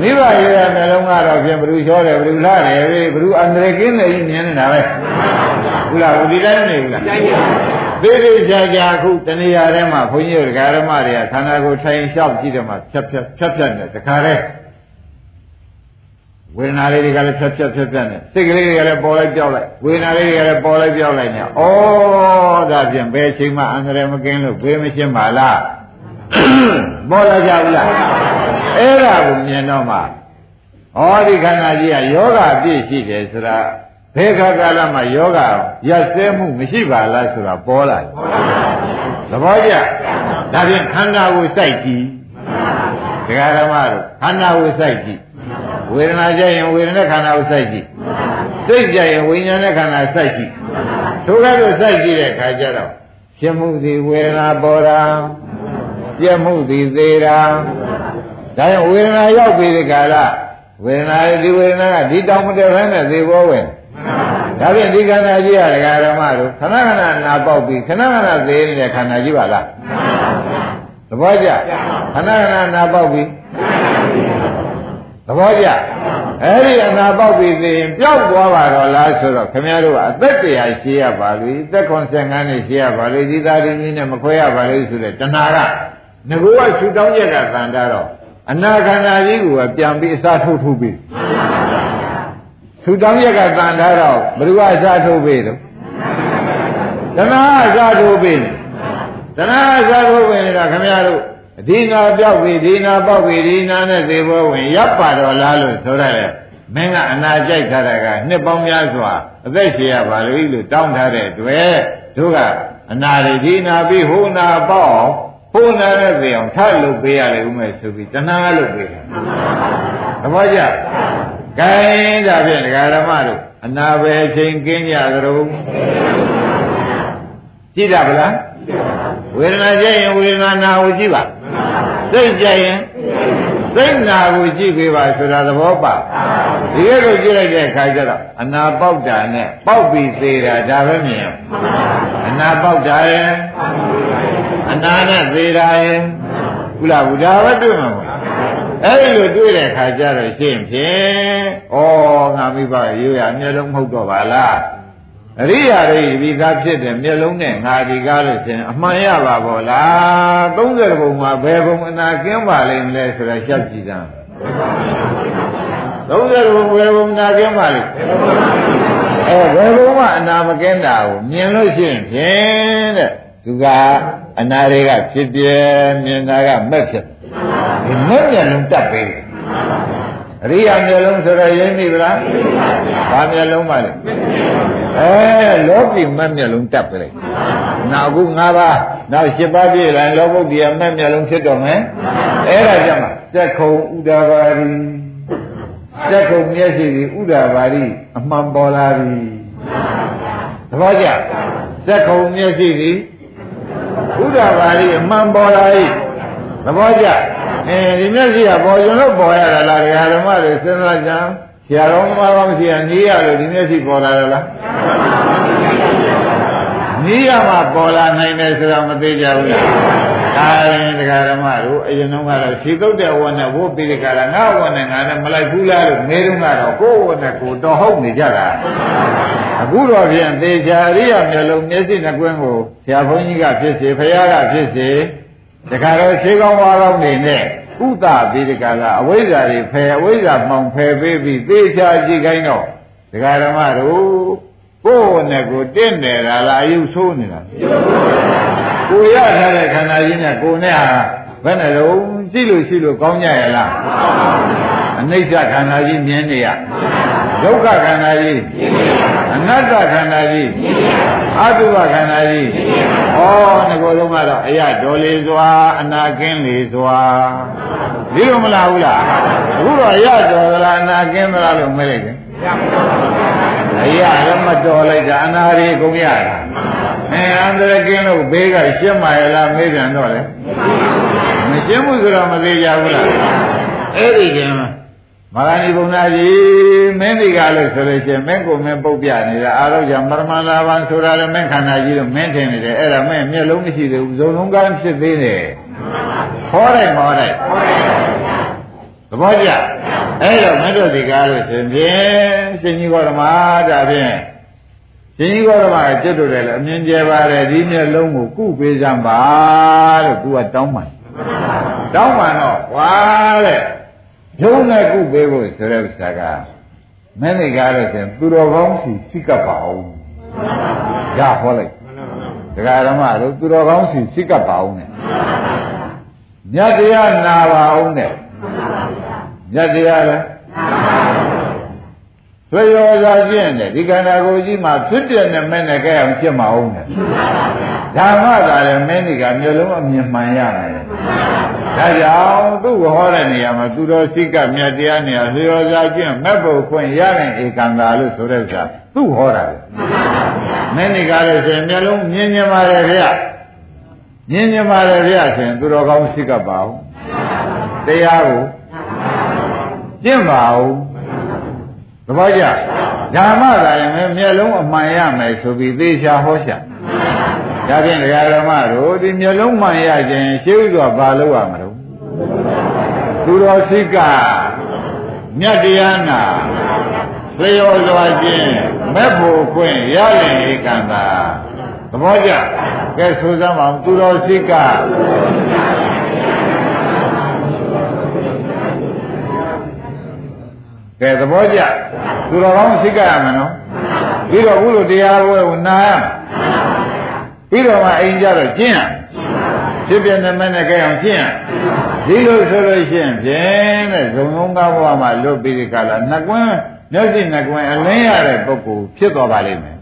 မိဘရေရမျက်လုံးကတော့ပြင်ဘ누구ချောတယ်ဘ누구လားတယ်ဘ누구အန္တရာယ်ကင်းတယ်ဤမြင်နေတာပဲဟုတ်လားဒီတိုင်းနေဘူးလား သေးသေးချာချာအခုတဏှာထဲမှာဘုန်းကြီးတို့ဒကာရမတွေကခန္ဓာကိုယ်ထိုင်လျှောက်ကြည့်တယ်မှာဖြတ်ဖြတ်ဖြတ်ဖြတ်နေတခါလဲဝေဒနာလေးတွေကလည်းဖြတ်ဖြတ်ဖြတ်ဖြတ်နေစိတ်ကလေးတွေကလည်းပေါ်လိုက်ပြောက်လိုက်ဝေဒနာလေးတွေကလည်းပေါ်လိုက်ပြောက်လိုက်နေဩဒါဖြင့်ဘယ်ချိန်မှအန္တရာယ်မကင်းလို့ဘေးမရှင်းပါလားပေါ်လာကြဘူးလားအဲ့ဒါကိုမြင်တော့မှဩဒီခန္ဓာကြီးကယောဂအပြည့်ရှိတယ်ဆိုတာ ဘယ်ခါကာလမှာယောဂရက်စဲမှုမရှိပါလားဆိုတာပေါ်လာတယ်သဘောကျဒါဖြင့်ခန္ဓာကိုစိုက်ကြည့်ဒကာဓမ္မတို့ခန္ဓာကိုစိုက်ကြည့်ဝေဒနာကြရင်ဝေဒနာခန္ဓာကိုစိုက်ကြည့်စိတ်ကြရင်ဝိညာဉ်နဲ့ခန္ဓာစိုက်ကြည့်ထိုကဲ့သို့စိုက်ကြည့်တဲ့အခါကျတော့ဖြစ်မှုသည်ဝေဒနာပေါ်တာပြက်မှုသည်သေးတာဒါကြောင့်ဝေဒနာရောက်ပြီဒီကာလဝေဒနာဒီဝေဒနာကဒီတောင်မတက်ဘဲနဲ့သေဘောဝင် ဒါဖြင့်ဒီခန္ဓာကြီးရဒကာဓမ္မတို့ခဏခဏနာပေါက်ပြီးခဏခဏသေးနေတဲ့ခန္ဓာကြီးပါလားသဘောကျခဏခဏနာပေါက်ပြီးသဘောကျအဲ့ဒီအနာပေါက်ပြီးသိရင်ပျောက်သွားပါတော့လားဆိုတော့ခင်ဗျားတို့ကအသက်တရားရှိရပါလိမ့်အသက်85နှစ်ရှိရပါလိမ့်ဒီသားရင်းကြီးနဲ့မခွဲရပါလိမ့်ဆိုတဲ့တဏှာကငကူကရှူတောင်းရက်ကတန်တာတော့အနာခန္ဓာကြီးကိုပြန်ပြီးအစားထုတ်ထုတ်ပြီး ရှူတောင်းရက်ကတန်တာတော့ဘယ်သူကအစားထုတ်ပြီးတော့တဏှာအစားထုတ်ပြီးတဏှာအစားထုတ်ပြီးနေတာခင်ဗျားတို့ဒီနာပြောက်ပြီဒီနာပေါက်ပြီဒီနာနဲ့သေဘောဝင်ရပ်ပါတော့လားလို့ဆိုရတယ်မင်းကအနာကြိုက်ထားတာကနှစ်ပေါင်းများစွာအသက်ရှင်ရပါလို့လို့တောင်းထားတဲ့တွေ့တို့ကအနာတွေဒီနာပြီးဟိုနာပေါက်အောင်ဟိုနာနဲ့သေအောင်ထလုပ်ပေးရလေဦးမယ်ဆိုပြီးတဏှာလုပ်ပေးတယ်သဘောကျ ကဲဒါဖြင့်ဒကာဓမ္မတို့အနာပဲအချိန်ကင်းကြသလိုကြည့်တာဗလားဝေဒနာကြရင်ဝေဒနာနာကိုကြည့်ပါစိတ်ကြရင်စိတ်နာကိုကြည့်ပေးပါဆိုတာသဘောပါဒီကဲကိုကြည့်လိုက်တဲ့အခါကျတော့အနာပေါက်တာနဲ့ပေါက်ပြီးသေးတာဒါပဲမြင်အနာပေါက်တာရဲ့အနာနဲ့သေးတာရဲ့ဘုလားဘုရားပဲတွေ့မှာ အဲ့ဒီလိုတွေ့တဲ့အခါကျတော့ရှင်းဖြင့်ဩငါမိဘရိုးရမျက်လုံးမဟုတ်တော့ပါလားအရိယာတွေဒီသားဖြစ်တဲ့မျက်လုံးနဲ့ငါဒီကားလို့ရှင်အမှန်ရပါဘောလား30ဘုံမှာဘယ်ဘုံအနာကင်းပါလိမ့်မလဲဆိုတာရှက်ကြည့်တာ30ဘုံဘယ်ဘုံနာကင်းပါလိမ့်အဲဘယ်ဘုံမှအနာမကင်းတာကိုမြင်လို့ရှိရင်ဖြင့်တဲ့သူကအနာတွေကဖြစ်ပြမြင်တာကမက်ဖြစ် ဒီမက်မျက်လုံးတက်ပေးတယ်အရိယာမျက်လုံးဆိုတော့ရင်းပြီဗလားဘာမျက်လုံးပါလဲအဲလောကီမက်မျက်လုံးတက်ပြလိုက်နောက်အခု၅ပါးနောက်၈ပါးပြည့်လာလောဘုတ်တရားမက်မျက်လုံးဖြစ်တော့မယ်အဲ့ဒါကြမှာစက်ခုံဥဒါဘာရီစက်ခုံမျက်စိဒီဥဒါဘာရီအမှန်ပေါ်လာပြီသဘောကျစက်ခုံမျက်စိဒီဥဒါဘာရီအမှန်ပေါ်လာပြီသဘောကျ အဲဒီမျက်စိကပေါ်ကျွန်လို့ပေါ်ရတာလားဓမ္မတွေစဉ်းစားကြဆရာတော်မှတော့မရှိရင်နီးရလို့ဒီမျက်စိပေါ်လာတယ်လားနီးရမှပေါ်လာနိုင်တယ်ဆိုတာမသိကြဘူးလားဒါရင်တရားဓမ္မတို့အရင်တုန်းကတော့ခြေတုပ်တဲ့ဝတ်နဲ့ဝုတ်ပြီးဒီကလာငါဝတ်နဲ့ငါနဲ့မလိုက်ဘူးလားလို့မေးတုန်းကတော့ကိုယ်ဝတ်နဲ့ကိုတော်ဟုတ်နေကြတာအခုတော့ဖြင့်သေချာရိယမျိုးလုံးမျက်စိနှကွင်းကိုဆရာဘုန်းကြီးကဖြစ်စေဖရာကဖြစ်စေ တခါတော့ရှေးကောင်းဝါကောင်းနေနဲ့ဥဒပြီးဒီကလာအဝိဇ္ဇာတွေဖယ်အဝိဇ္ဇာမှောင်ဖယ်ပေးပြီးသေချာကြည့်ခိုင်းတော့ဒကာဓမ္မတို့ကိုယ်နဲ့ကိုတင့်နေတာလားအယုဆိုးနေတာကိုရထားတဲ့ခန္ဓာကြီးနဲ့ကိုနဲ့ဟာဘယ်နဲ့လုံးရှိလို့ရှိလို့ကောင်းကြရလား အနိစ္စခန္ဓာကြီးမြင်နေရဒုက္ခခန္ဓာကြီးအနတ္တခန္ဓာကြီးအတုပခန္ဓာကြီးဩငကိုယ်လုံးကတော့အရတော်လေးစွာအနာကင်းလေးစွာဒီလိုမလားဘူးလားအခုတော့အရတော်သလားအနာကင်းသလားလို့မေးလိုက်တယ်အရလည်းမတော်လိုက်တာအနာရီကုန်ရတာအဲအန္တရာယ်ကင်းလို့ဘေးကရှင်းပါရဲ့လားမေးပြန်တော့လေမရှင်းဘူးဆိုတော့မသေးကြဘူးလားအဲ့ဒီကျင် မဂဏီဘုံနာကြီးမင်းဒီကလို့ဆိုလို့ရှိရင်မင်းကိုမင်းပုတ်ပြနေတာအာရုံကြောင့်ပရမန္တာဘံဆိုတာလည်းမင်းခန္ဓာကြီးလို့မင်းထင်နေတယ်အဲ့ဒါမင်းမျက်လုံးမရှိသေးဘူးဇုံလုံးကန်းဖြစ်သေးတယ်ဟောတယ်ဟောတယ်သဘောကျအဲ့တော့မင်းတို့ဒီကားလို့ဆိုရင်ရှင်ကြီးကောဓမာဒါဖြင့်ရှင်ကြီးကောဓမာကကျွတ်တို့တယ်လို့အမြင်ကျပါတယ်ဒီမျက်လုံးကိုကုပေးစမ်းပါလို့သူကတောင်းပန်တောင်းပန်တော့ဝါတဲ့ ယုံနဲ့ကုပေးဖို့ဆိုတဲ့ဥစ္စာကမင်းတွေကားလို့ဆိုရင်သူတော်ကောင်းစီစိကပ်ပါအောင်ရဟောလိုက်တရားဓမ္မတို့သူတော်ကောင်းစီစိကပ်ပါအောင်နဲ့မြတ်တရားနာပါအောင်နဲ့မြတ်တရားလည်း ဆွေရောသာကျင့်တယ်ဒီခန္ဓာကိုယ်ကြီးမှာဖြစ်တဲ့နဲ့မဲ့နဲ့ကြဲအောင်ဖြစ်မအောင်နဲ့ဓမ္မသာလည်းမင်းဒီကမျိုးလုံးအမြင်မှန်ရမယ်ဒါကြောင့်သူ့ကိုဟောတဲ့နေရာမှာသူတော်စိကမြတ်တရားနေရာဆွေရောသာကျင့်မဲ့ဖို့ခွင့်ရတဲ့ဧကံသာလို့ဆိုတဲ့ဥစ္စာသူ့ဟောတာလေမင်းဒီကလည်းဆိုရင်မျိုးလုံးမြင်မြင်ပါတယ်ခင်ဗျမြင်မြင်ပါတယ်ဗျာဆိုရင်သူတော်ကောင်းရှိကပ်ပါဦးတရားကိုကျင့်ပါဦး သဘောကျဓမ္မသာရင်မျက်လုံးအမှန်ရမယ်ဆိုပြီးသေချာဟောရှာဒါဖြင့်ဒကာဓမ္မတို့ဒီမျက်လုံးမှန်ရခြင်းရှင်းဥစွာဘာလို့ရမလို့သူတော်ရှိကမြတ်တရားနာလျော်စွာခြင်းမဲ့ဖို့ခွင့်ရရင်ဧကံသာသဘောကျကဲဆိုစမ်းပါဦးသူတော်ရှိက ကဲသဘောကျသူတော်ကောင်းရှိကရမယ်နော်ပြီးတော့ဘုလိုတရားပွဲကိုနာရမယ်ပြီးတော့မှအိမ်ကြတော့ကျင့်ရဖြစ်ပြနေမဲ့နဲ့ကြအောင်ကျင့်ရဒီလိုဆိုလို့ရှိရင်ဖြင့်တဲ့ဇုံလုံးကားဘဝမှာလွတ်ပြီးဒီကလာနှစ်ကွန်းမျက်စိနှစ်ကွန်းအလင်းရတဲ့ပုဂ္ဂိုလ်ဖြစ်သွားပါလိမ့်မယ်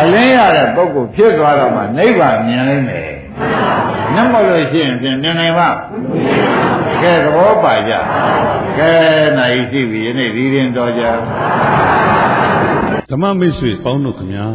အလင်းရတဲ့ပုဂ္ဂိုလ်ဖြစ်သွားတော့မှနိဗ္ဗာန်မြင်လိမ့်မယ်နမလို့ရှိရင်ဖြင့်မြင်နိုင်ပါ ကဲသဘောပါကြကဲနိုင်ရှိပြီယနေ့ဒီရင်တော်ကြဓမ္မမိတ်ဆွေပေါင်းတို့ခင်ဗျာ